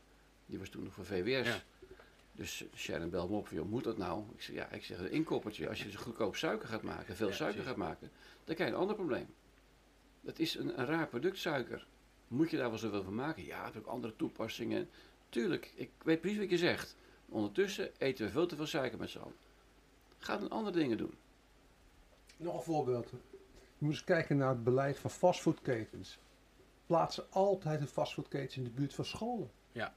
Die was toen nog voor VWS. Ja. Dus Sharon belde me op joh, moet dat nou? Ik zeg, ja, ik zeg, een inkoppertje. Als je goedkoop suiker gaat maken, veel Ja, suiker gaat maken, dan krijg je een ander probleem. Dat is een, een raar product, suiker. Moet je daar wel zoveel van maken? Ja, het heeft ook andere toepassingen. Tuurlijk, ik weet precies wat je zegt. Ondertussen eten we veel te veel suiker met z'n allen. Ga dan andere dingen doen. Nog een voorbeeld. Je moet eens kijken naar het beleid van fastfoodketens. Plaatsen altijd een fastfoodketens in de buurt van scholen. Ja.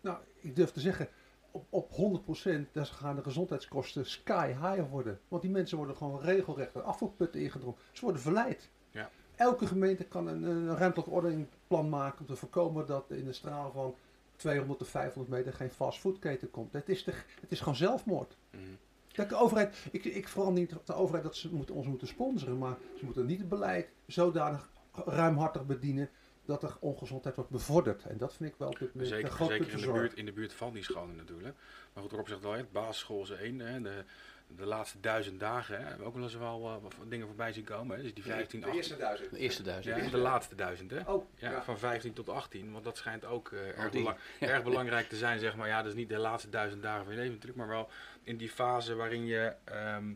Nou, ik durf te zeggen, op, op 100% daar gaan de gezondheidskosten sky high worden. Want die mensen worden gewoon regelrecht de afvoerputten ingedrongen. Ze worden verleid. Ja. Elke gemeente kan een, een ruimtelijk ordeningplan maken om te voorkomen dat in een straal van 200 tot 500 meter geen fastfoodketen komt. Het is, de, het is gewoon zelfmoord. Kijk, de overheid, ik, ik vooral niet de overheid dat ze moeten, ons moeten sponsoren, maar ze moeten niet het beleid zodanig ruimhartig bedienen dat er ongezondheid wordt bevorderd. En dat vind ik wel op dit moment Zeker, een groot zeker in de, buurt, in de buurt van die scholen natuurlijk. Maar goed, Rob zegt wel, het basisschool is één. Hè, de, de laatste duizend dagen hè, hebben we ook wel eens wel eh, wat dingen voorbij zien komen. Hè, dus die 15, 18. duizend. De eerste duizend. Ja, de laatste duizend, hè? Oh, Ja, ja. van 15 tot 18, want dat schijnt ook eh, erg, die. belang- Ja. erg belangrijk te zijn, zeg maar. Ja, dat is niet de laatste duizend dagen van je leven natuurlijk, maar wel in die fase waarin je ehm,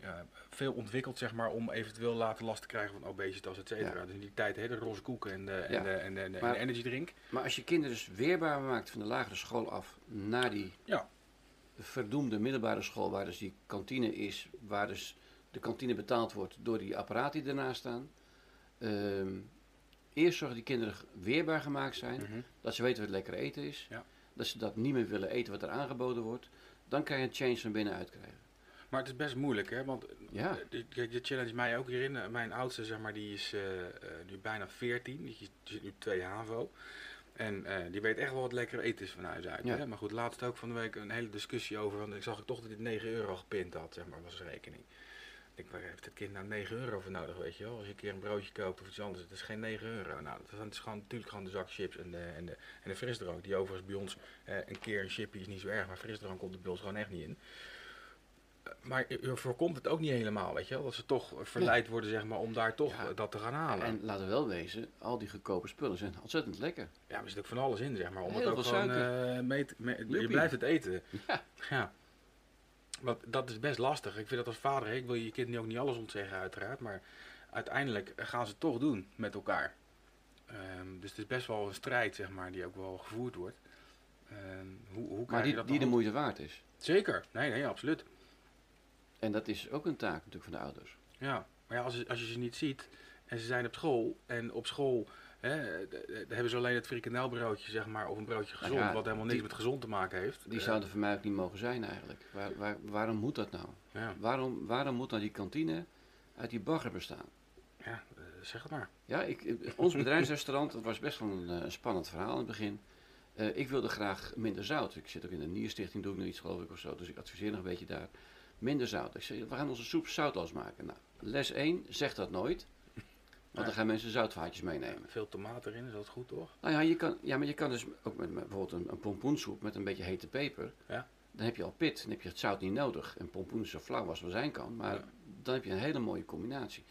ja, veel ontwikkelt, zeg maar, om eventueel later last te krijgen van obesitas, et cetera. Ja. Dus in die tijd hele roze koeken en de, en de, en de, en de, Maar- en de energy drink. Maar als je kinderen dus weerbaar maakt van de lagere school af naar die Ja. Verdoemde middelbare school, waar dus die kantine is, waar dus de kantine betaald wordt door die apparaten die ernaast staan. Ehm, eerst zorgen die kinderen weerbaar gemaakt zijn, Mhm. dat ze weten wat lekker eten is, Ja. dat ze dat niet meer willen eten wat er aangeboden wordt. Dan kan je een change van binnenuit krijgen. Maar het is best moeilijk, hè? Want Ja. eh, kijk, de challenge mij ook hierin. Eh, Mijn oudste, zeg maar, die is eh, eh, nu bijna 14. Die zit nu 2 HAVO. En eh, die weet echt wel wat lekker eten is van huis uit. Ja. Hè? Maar goed, laatst ook van de week een hele discussie over. Want ik zag ik toch dat dit 9 euro gepint had, zeg maar, was zijn rekening. Ik denk, waar heeft het kind nou 9 euro voor nodig, weet je wel? Als je een keer een broodje koopt of iets anders, het is geen 9 euro. Nou, dat is, gewoon, natuurlijk gewoon de zak chips en de, en de, en de frisdrank. Die overigens bij ons eh, een keer een chipje is niet zo erg, maar frisdrank komt er bij ons gewoon echt niet in. Maar je voorkomt het ook niet helemaal, weet je wel? Dat ze toch verleid worden, zeg maar, om daar toch Ja. dat te gaan halen. En laten we wel wezen, al die goedkope spullen zijn ontzettend lekker. Ja, maar er zit ook van alles in, zeg maar. Om Heel het ook gewoon eh, mee je blijft het eten. Ja. Ja. Want dat is best lastig. Ik vind dat als vader, ik wil je kind nu ook niet alles ontzeggen uiteraard, maar uiteindelijk gaan ze het toch doen met elkaar. Ehm, dus het is best wel een strijd, zeg maar, die ook wel gevoerd wordt. Ehm, hoe, hoe Maar krijg je die, dat die de moeite waard is. Zeker, nee, nee, absoluut. En dat is ook een taak natuurlijk van de ouders. Ja, maar ja, als, je- als je ze niet ziet en ze zijn op school en op school Hè, hebben ze alleen het frikandelbroodje, zeg maar, of een broodje gezond, ja, wat helemaal niks die- met gezond te maken heeft. Die Eh, zouden voor mij ook niet mogen zijn eigenlijk. Waar, waar, waarom moet dat nou? ja, Waarom, waarom moet nou die kantine uit die bagger bestaan? ja eh, zeg het maar. Ja, ik, ons bedrijfsrestaurant, dat was best wel een, eh, spannend verhaal in het begin. Ik wilde graag minder zout. Ik zit ook in de Nierstichting, doe ik nog iets geloof ik of zo. Dus ik adviseer nog een beetje daar. Minder zout. Ik zei, we gaan onze soep zoutloos maken. Nou, les 1, zeg dat nooit. Want dan gaan mensen zoutvaatjes meenemen. Veel tomaat erin, is dat goed toch? Nou ja, je kan, ja maar je kan dus ook met, met bijvoorbeeld een, een pompoensoep met een beetje hete peper. Ja. Dan heb je al pit, dan heb je het zout niet nodig. En pompoen is zo flauw als maar zijn kan. Maar Ja. dan heb je een hele mooie combinatie.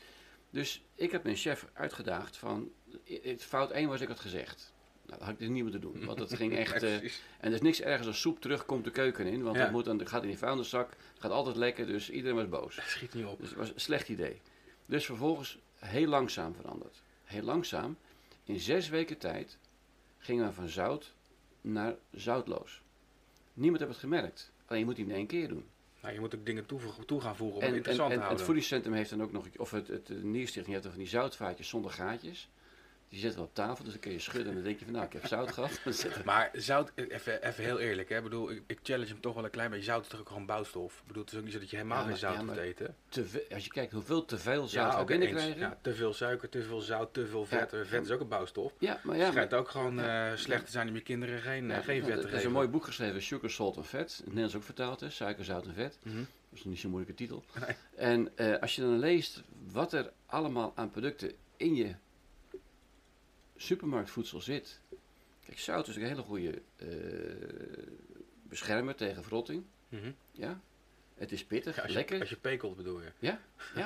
Dus ik heb mijn chef uitgedaagd van... Het fout 1 was ik had gezegd. Nou, dat had ik dus niet moeten doen. Want het ging echt... Eh, en er is niks ergens als soep terugkomt de keuken in. Want Ja. dat, moet dan, dat gaat in die vuilniszak. Het gaat altijd lekker, dus iedereen was boos. Schiet niet op. Dus het was een slecht idee. Dus vervolgens heel langzaam veranderd. Heel langzaam. In zes weken tijd gingen we van zout naar zoutloos. Niemand heeft het gemerkt. Alleen je moet het in één keer doen. Nou, je moet ook dingen toevoegen, toe gaan voegen om En, het interessant en te het houden. voedingscentrum heeft dan ook nog, of het, het, de Nierstichting heeft dan van die zoutvaatjes zonder gaatjes. Die zetten we op tafel, dus dan kun je schudden en dan denk je van nou, ik heb zout gehad. Er- Maar zout, even, even heel eerlijk, hè? Ik bedoel, ik, ik challenge hem toch wel een klein beetje. Zout is toch ook gewoon bouwstof? Ik bedoel, het is ook niet zo dat je helemaal Ja, geen zout ja, te eten. te als je kijkt hoeveel te veel zout Ja, eens. binnenkrijgen. Ja, te veel suiker, te veel zout, te veel vet. Vet is ook een bouwstof. Ja, maar Ja, ja, schijnt ook gewoon eh, slecht te zijn om je kinderen geen, eh, geen vet te Er geven. is een mooi boek geschreven, Sugar, Salt en Vet. In het Nederlands ook vertaald, hè? Suiker, zout en vet. Mhm. Dat is niet zo'n moeilijke titel. Nee. En eh, als je dan leest wat er allemaal aan producten in je supermarktvoedsel zit. Kijk, zout is een hele goede eh, beschermer tegen verrotting. Mhm. Ja? Het is pittig, Ja, als, lekker. je, als je pekelt bedoel je. Ja,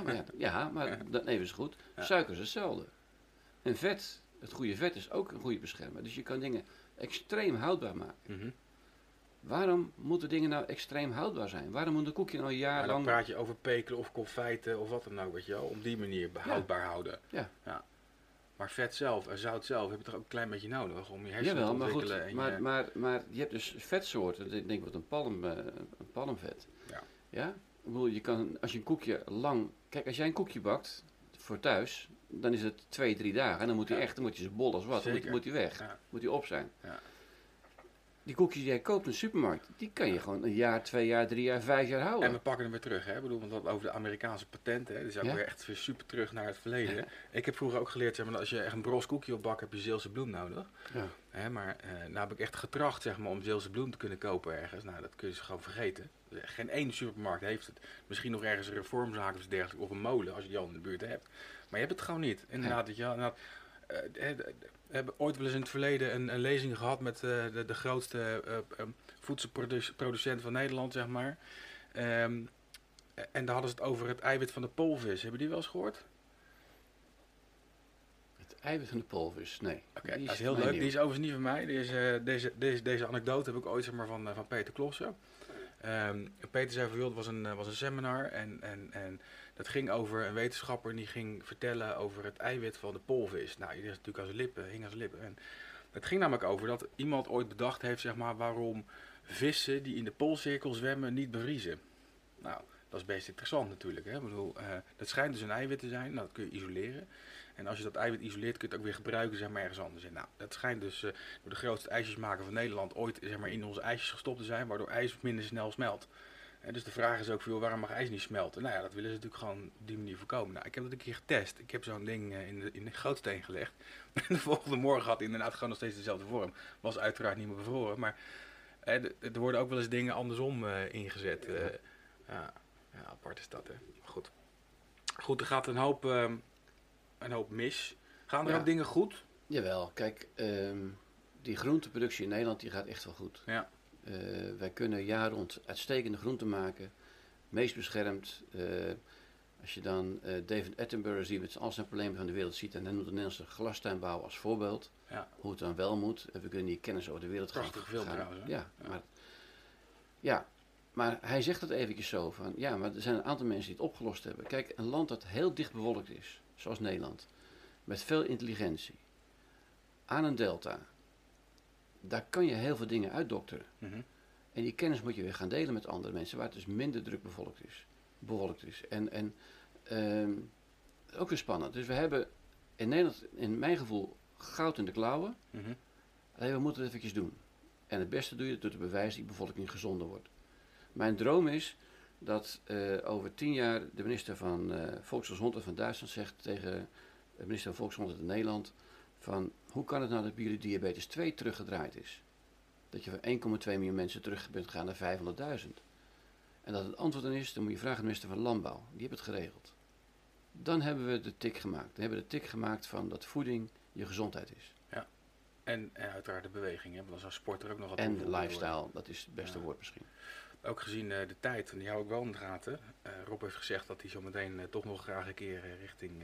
maar, ja, ja, maar dat even is goed. Ja. Suiker is hetzelfde. En vet, het goede vet is ook een goede beschermer. Dus je kan dingen extreem houdbaar maken. Mhm. Waarom moeten dingen nou extreem houdbaar zijn? Waarom moet een koekje nou een jaar Maar dan praat je over pekelen of confijten of wat dan ook, weet je wel. Op die manier behoudbaar houden. Ja. Maar vet zelf en zout zelf heb je toch ook een klein beetje nodig om je hersenen Jawel, te maar goed, ontwikkelen. en maar, je- maar, maar je hebt dus vetsoorten, ik denk wat een, palm, eh, een palmvet. Ja. Ja? Ik bedoel, je kan, als je een koekje lang... Kijk, als jij een koekje bakt voor thuis, dan is het twee, drie dagen. En dan moet hij Ja. echt, dan moet je zo bol als wat, dan moet, moet hij weg. Ja. Moet hij op zijn. Ja. Die koekjes die jij koopt in de supermarkt, die kan je gewoon een jaar, twee jaar, drie jaar, vijf jaar houden. En we pakken hem weer terug, hè? Ik bedoel, want dat over de Amerikaanse patenten, hè? Is ook Ja. weer echt weer super terug naar het verleden. Ik heb vroeger ook geleerd, zeg maar, als je echt een bros koekje opbakt, heb je Zeelse bloem nodig. Ja. Hè? Maar eh nou heb ik echt getracht, zeg maar, om Zeelse bloem te kunnen kopen ergens. Nou, dat kun je dus gewoon vergeten. Geen één supermarkt heeft het. Misschien nog ergens een reformzaak of iets dergelijks, of een molen, als je die al in de buurt hebt. Maar je hebt het gewoon niet. Inderdaad, dat je, inderdaad, eh, eh, we hebben ooit wel eens in het verleden een, een lezing gehad met eh, de, de grootste eh, eh, voedselproducent van Nederland, zeg maar. Ehm, en daar hadden ze het over het eiwit van de polvis. Hebben die wel eens gehoord? Het eiwit van de polvis, nee. Oké, dat is heel leuk. nieuw. Die is overigens niet van mij. Die is, eh, deze, deze, deze anekdote heb ik ooit zeg maar, van, van Peter Klossen. Ehm, Peter zei van, joh, het was een, was een seminar en, en, en dat ging over een wetenschapper en die ging vertellen over het eiwit van de polvis. Nou, die is natuurlijk zijn lippen, hing zijn lippen. En het ging namelijk over dat iemand ooit bedacht heeft, zeg maar, waarom vissen die in de poolcirkel zwemmen niet bevriezen. Nou, dat is best interessant natuurlijk. Hè? Ik bedoel, eh, dat schijnt dus een eiwit te zijn, nou, dat kun je isoleren. En als je dat eiwit isoleert, kun je het ook weer gebruiken zeg maar, ergens anders in. Nou, dat schijnt dus eh, door de grootste ijsjesmaker van Nederland ooit zeg maar, in onze ijsjes gestopt te zijn, waardoor ijs minder snel smelt. En dus de vraag is ook veel, waarom mag ijs niet smelten? Nou ja, dat willen ze natuurlijk gewoon op die manier voorkomen. Nou, ik heb dat een keer getest. Ik heb zo'n ding eh, in, de, in de gootsteen gelegd. En de volgende morgen had hij inderdaad gewoon nog steeds dezelfde vorm. Was uiteraard niet meer bevroren, maar de- er worden ook wel eens dingen andersom eh, ingezet. eh. ja, ja, apart is dat, hè. Maar Goed. Goed, er gaat een hoop, ehm, een hoop mis. Gaan er Ja. ook dingen goed? Jawel, kijk, ehm, die groenteproductie in Nederland die gaat echt wel goed. Ja. Eh, wij kunnen jaar rond uitstekende groenten maken, meest beschermd. Eh, als je dan eh, David Attenborough ziet met al zijn problemen van de wereld ziet en dan noemt de Nederlandse glastuinbouw als voorbeeld, Ja. hoe het dan wel moet. En we kunnen die kennis over de wereld gaan. Prachtig gaan- trouwens, Ja. Maar, ja, maar hij zegt het eventjes zo van, ja, maar er zijn een aantal mensen die het opgelost hebben. Kijk, een land dat heel dicht bewolkt is, zoals Nederland, met veel intelligentie, aan een delta, daar kan je heel veel dingen uitdokteren. Mhm. En die kennis moet je weer gaan delen met andere mensen, waar het dus minder druk bevolkt is. Bewolkt is. En, en ehm, ook weer spannend. Dus we hebben in Nederland, in mijn gevoel, goud in de klauwen. Mhm. Alleen we moeten het eventjes doen. En het beste doe je door te bewijzen dat die bevolking gezonder wordt. Mijn droom is dat eh, over tien jaar de minister van eh Volksgezondheid van Duitsland zegt tegen de minister van Volksgezondheid in Nederland van hoe kan het nou dat bij jullie diabetes 2 teruggedraaid is? Dat je van 1,2 miljoen mensen terug bent gegaan naar 500.000. En dat het antwoord dan is, dan moet je vragen aan de minister van Landbouw. Die heeft het geregeld. Dan hebben we de tik gemaakt. Dan hebben we de tik gemaakt van dat voeding je gezondheid is. En, en uiteraard de beweging, hè, want dan zou sport er ook nog wat En worden. lifestyle, dat is het beste Ja. woord misschien. Ook gezien eh, de tijd, en die hou ik wel in de. Eh, Rob heeft gezegd dat hij zo meteen eh, toch nog graag een keer richting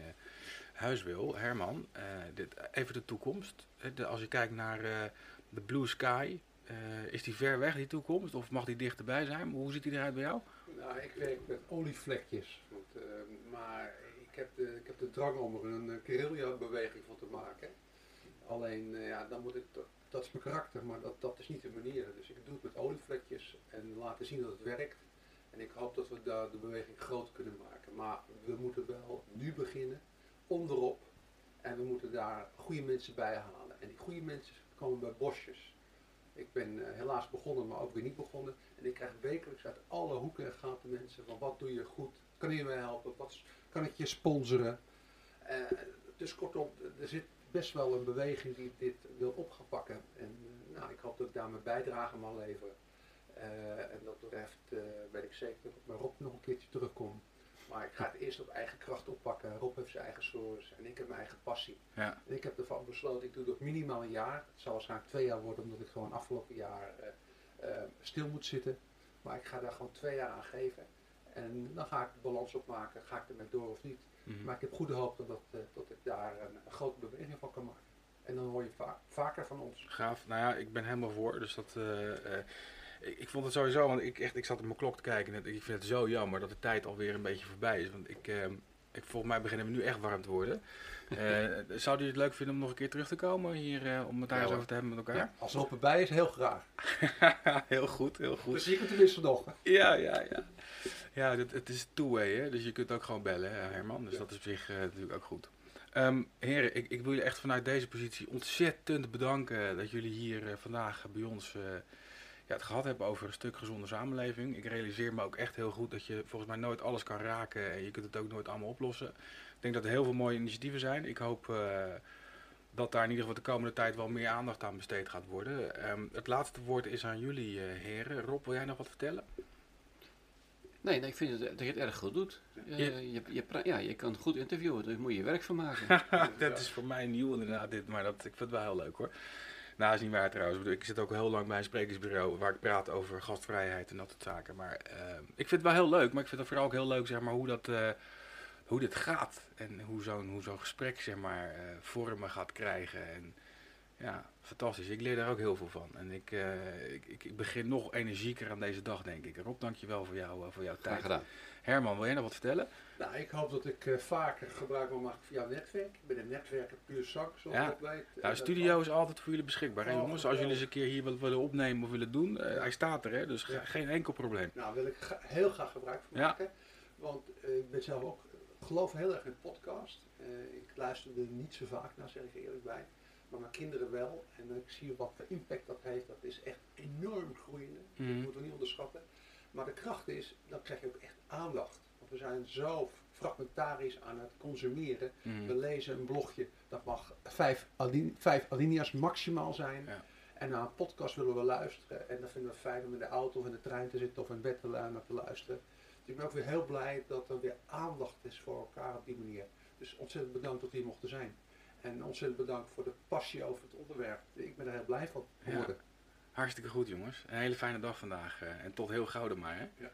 huis wil. Herman, dit, even de toekomst. Als je kijkt naar de Blue Sky, is die ver weg, die toekomst? Of mag die dichterbij zijn? Hoe ziet die eruit bij jou? Nou, ik werk met olievlekjes. Want, maar ik heb, de, ik heb de drang om er een guerrilla-beweging van te maken. Alleen, ja, dan moet ik, dat, dat is mijn karakter, maar dat, dat is niet de manier. Dus ik doe het met olievlekjes en laten zien dat het werkt. En ik hoop dat we daar de beweging groot kunnen maken. Maar we moeten wel nu beginnen, onderop. En we moeten daar goede mensen bij halen. En die goede mensen komen bij bosjes. Ik ben eh, helaas begonnen, maar ook weer niet begonnen. En ik krijg wekelijks uit alle hoeken en gaten mensen van wat doe je goed, kan je me helpen, wat kan ik je sponsoren. Eh, dus kortom, er zit best wel een beweging die dit wil op gaan pakken. En eh, nou, ik hoop dat ik daar mijn bijdrage mag leveren. Eh, en dat betreft eh, weet ik zeker dat ik bij Rob nog een keertje terugkom. Maar ik ga het eerst op eigen kracht oppakken. Rob heeft zijn eigen source en ik heb mijn eigen passie. Ja. En ik heb ervan besloten, ik doe dat minimaal een jaar. Het zal waarschijnlijk twee jaar worden, omdat ik gewoon afgelopen jaar stil moet zitten. Maar ik ga daar gewoon twee jaar aan geven. En dan ga ik de balans opmaken, ga ik ermee door of niet. Mhm. Maar ik heb goede hoop dat, dat, eh, dat ik daar een, een grote beweging van kan maken. En dan hoor je va- vaker van ons. Gaaf. Nou ja, ik ben helemaal voor. Dus dat. eh, eh, ik, ik vond het sowieso, want ik, echt, ik zat op mijn klok te kijken. En ik vind het zo jammer dat de tijd alweer een beetje voorbij is. Want ik, eh, ik, volgens mij beginnen we nu echt warm te worden. Eh zou u het leuk vinden om nog een keer terug te komen hier eh, om het daar Ja, eens hoor. over te hebben met elkaar? Ja, als Rob erbij is, heel graag. heel goed, heel Dus goed. zie ik het tenminste nog. Ja, ja, ja. Ja, het, het is two-way, hè? dus je kunt ook gewoon bellen, hè, Herman. Dus Ja. dat is op zich eh, natuurlijk ook goed. Ehm, heren, ik, ik wil jullie echt vanuit deze positie ontzettend bedanken dat jullie hier eh, vandaag bij ons eh, ja, het gehad hebben over een stuk gezonde samenleving. Ik realiseer me ook echt heel goed dat je volgens mij nooit alles kan raken en je kunt het ook nooit allemaal oplossen. Ik denk dat er heel veel mooie initiatieven zijn. Ik hoop eh, dat daar in ieder geval de komende tijd wel meer aandacht aan besteed gaat worden. Ehm, het laatste woord is aan jullie, eh, heren. Rob, wil jij nog wat vertellen? Nee, nee, ik vind het, dat je het erg goed doet. Je, Je- je, ja, je kan goed interviewen, daar moet je werk van maken. dat is voor mij nieuw inderdaad dit, maar dat, ik vind het wel heel leuk hoor. Nou, is niet waar trouwens. Ik zit ook heel lang bij een sprekersbureau waar ik praat over gastvrijheid en dat soort zaken. Maar eh, ik vind het wel heel leuk, maar ik vind het vooral ook heel leuk zeg maar, hoe, dat, eh, hoe dit gaat. En hoe zo'n hoe zo'n gesprek zeg maar, eh, vormen gaat krijgen. En ja, fantastisch. Ik leer daar ook heel veel van. En ik, eh, ik, ik, ik begin nog energieker aan deze dag, denk ik. Rob, dankjewel voor, jou, eh, voor jouw Graag tijd. gedaan. Herman, wil jij nog wat vertellen? Nou, ik hoop dat ik eh, vaker gebruik maken van jouw netwerk. Ik ben een netwerker puur zak, zoals Ja. dat weet. En Nou, studio is altijd voor jullie beschikbaar, Oh, jongens. Als jullie eens een keer hier wat willen opnemen of willen doen, eh, Ja. hij staat er, hè, dus Ja. geen enkel probleem. Nou, wil ik heel graag gebruik van Ja. maken. Want eh, ik ben zelf ook, ik geloof heel erg in podcast. Eh, ik luister er niet zo vaak naar, zeg ik er eerlijk bij. Maar mijn kinderen wel. En ik zie wat voor impact dat heeft. Dat is echt enorm groeiende. Mhm. Dat moeten we niet onderschatten. Maar de kracht is, dan krijg je ook echt aandacht. Want we zijn zo fragmentarisch aan het consumeren. Mhm. We lezen een blogje, dat mag vijf, aline- vijf alinea's maximaal zijn. Ja. En naar een podcast willen we luisteren. En dan vinden we fijn om in de auto of in de trein te zitten of in bed te lu- naar te luisteren. Dus ik ben ook weer heel blij dat er weer aandacht is voor elkaar op die manier. Dus ontzettend bedankt dat we hier mochten zijn. En ontzettend bedankt voor de passie over het onderwerp. Ik ben er heel blij van Ja. geworden. Hartstikke goed, jongens. Een hele fijne dag vandaag. eh, en tot heel gauw dan maar, hè. Ja.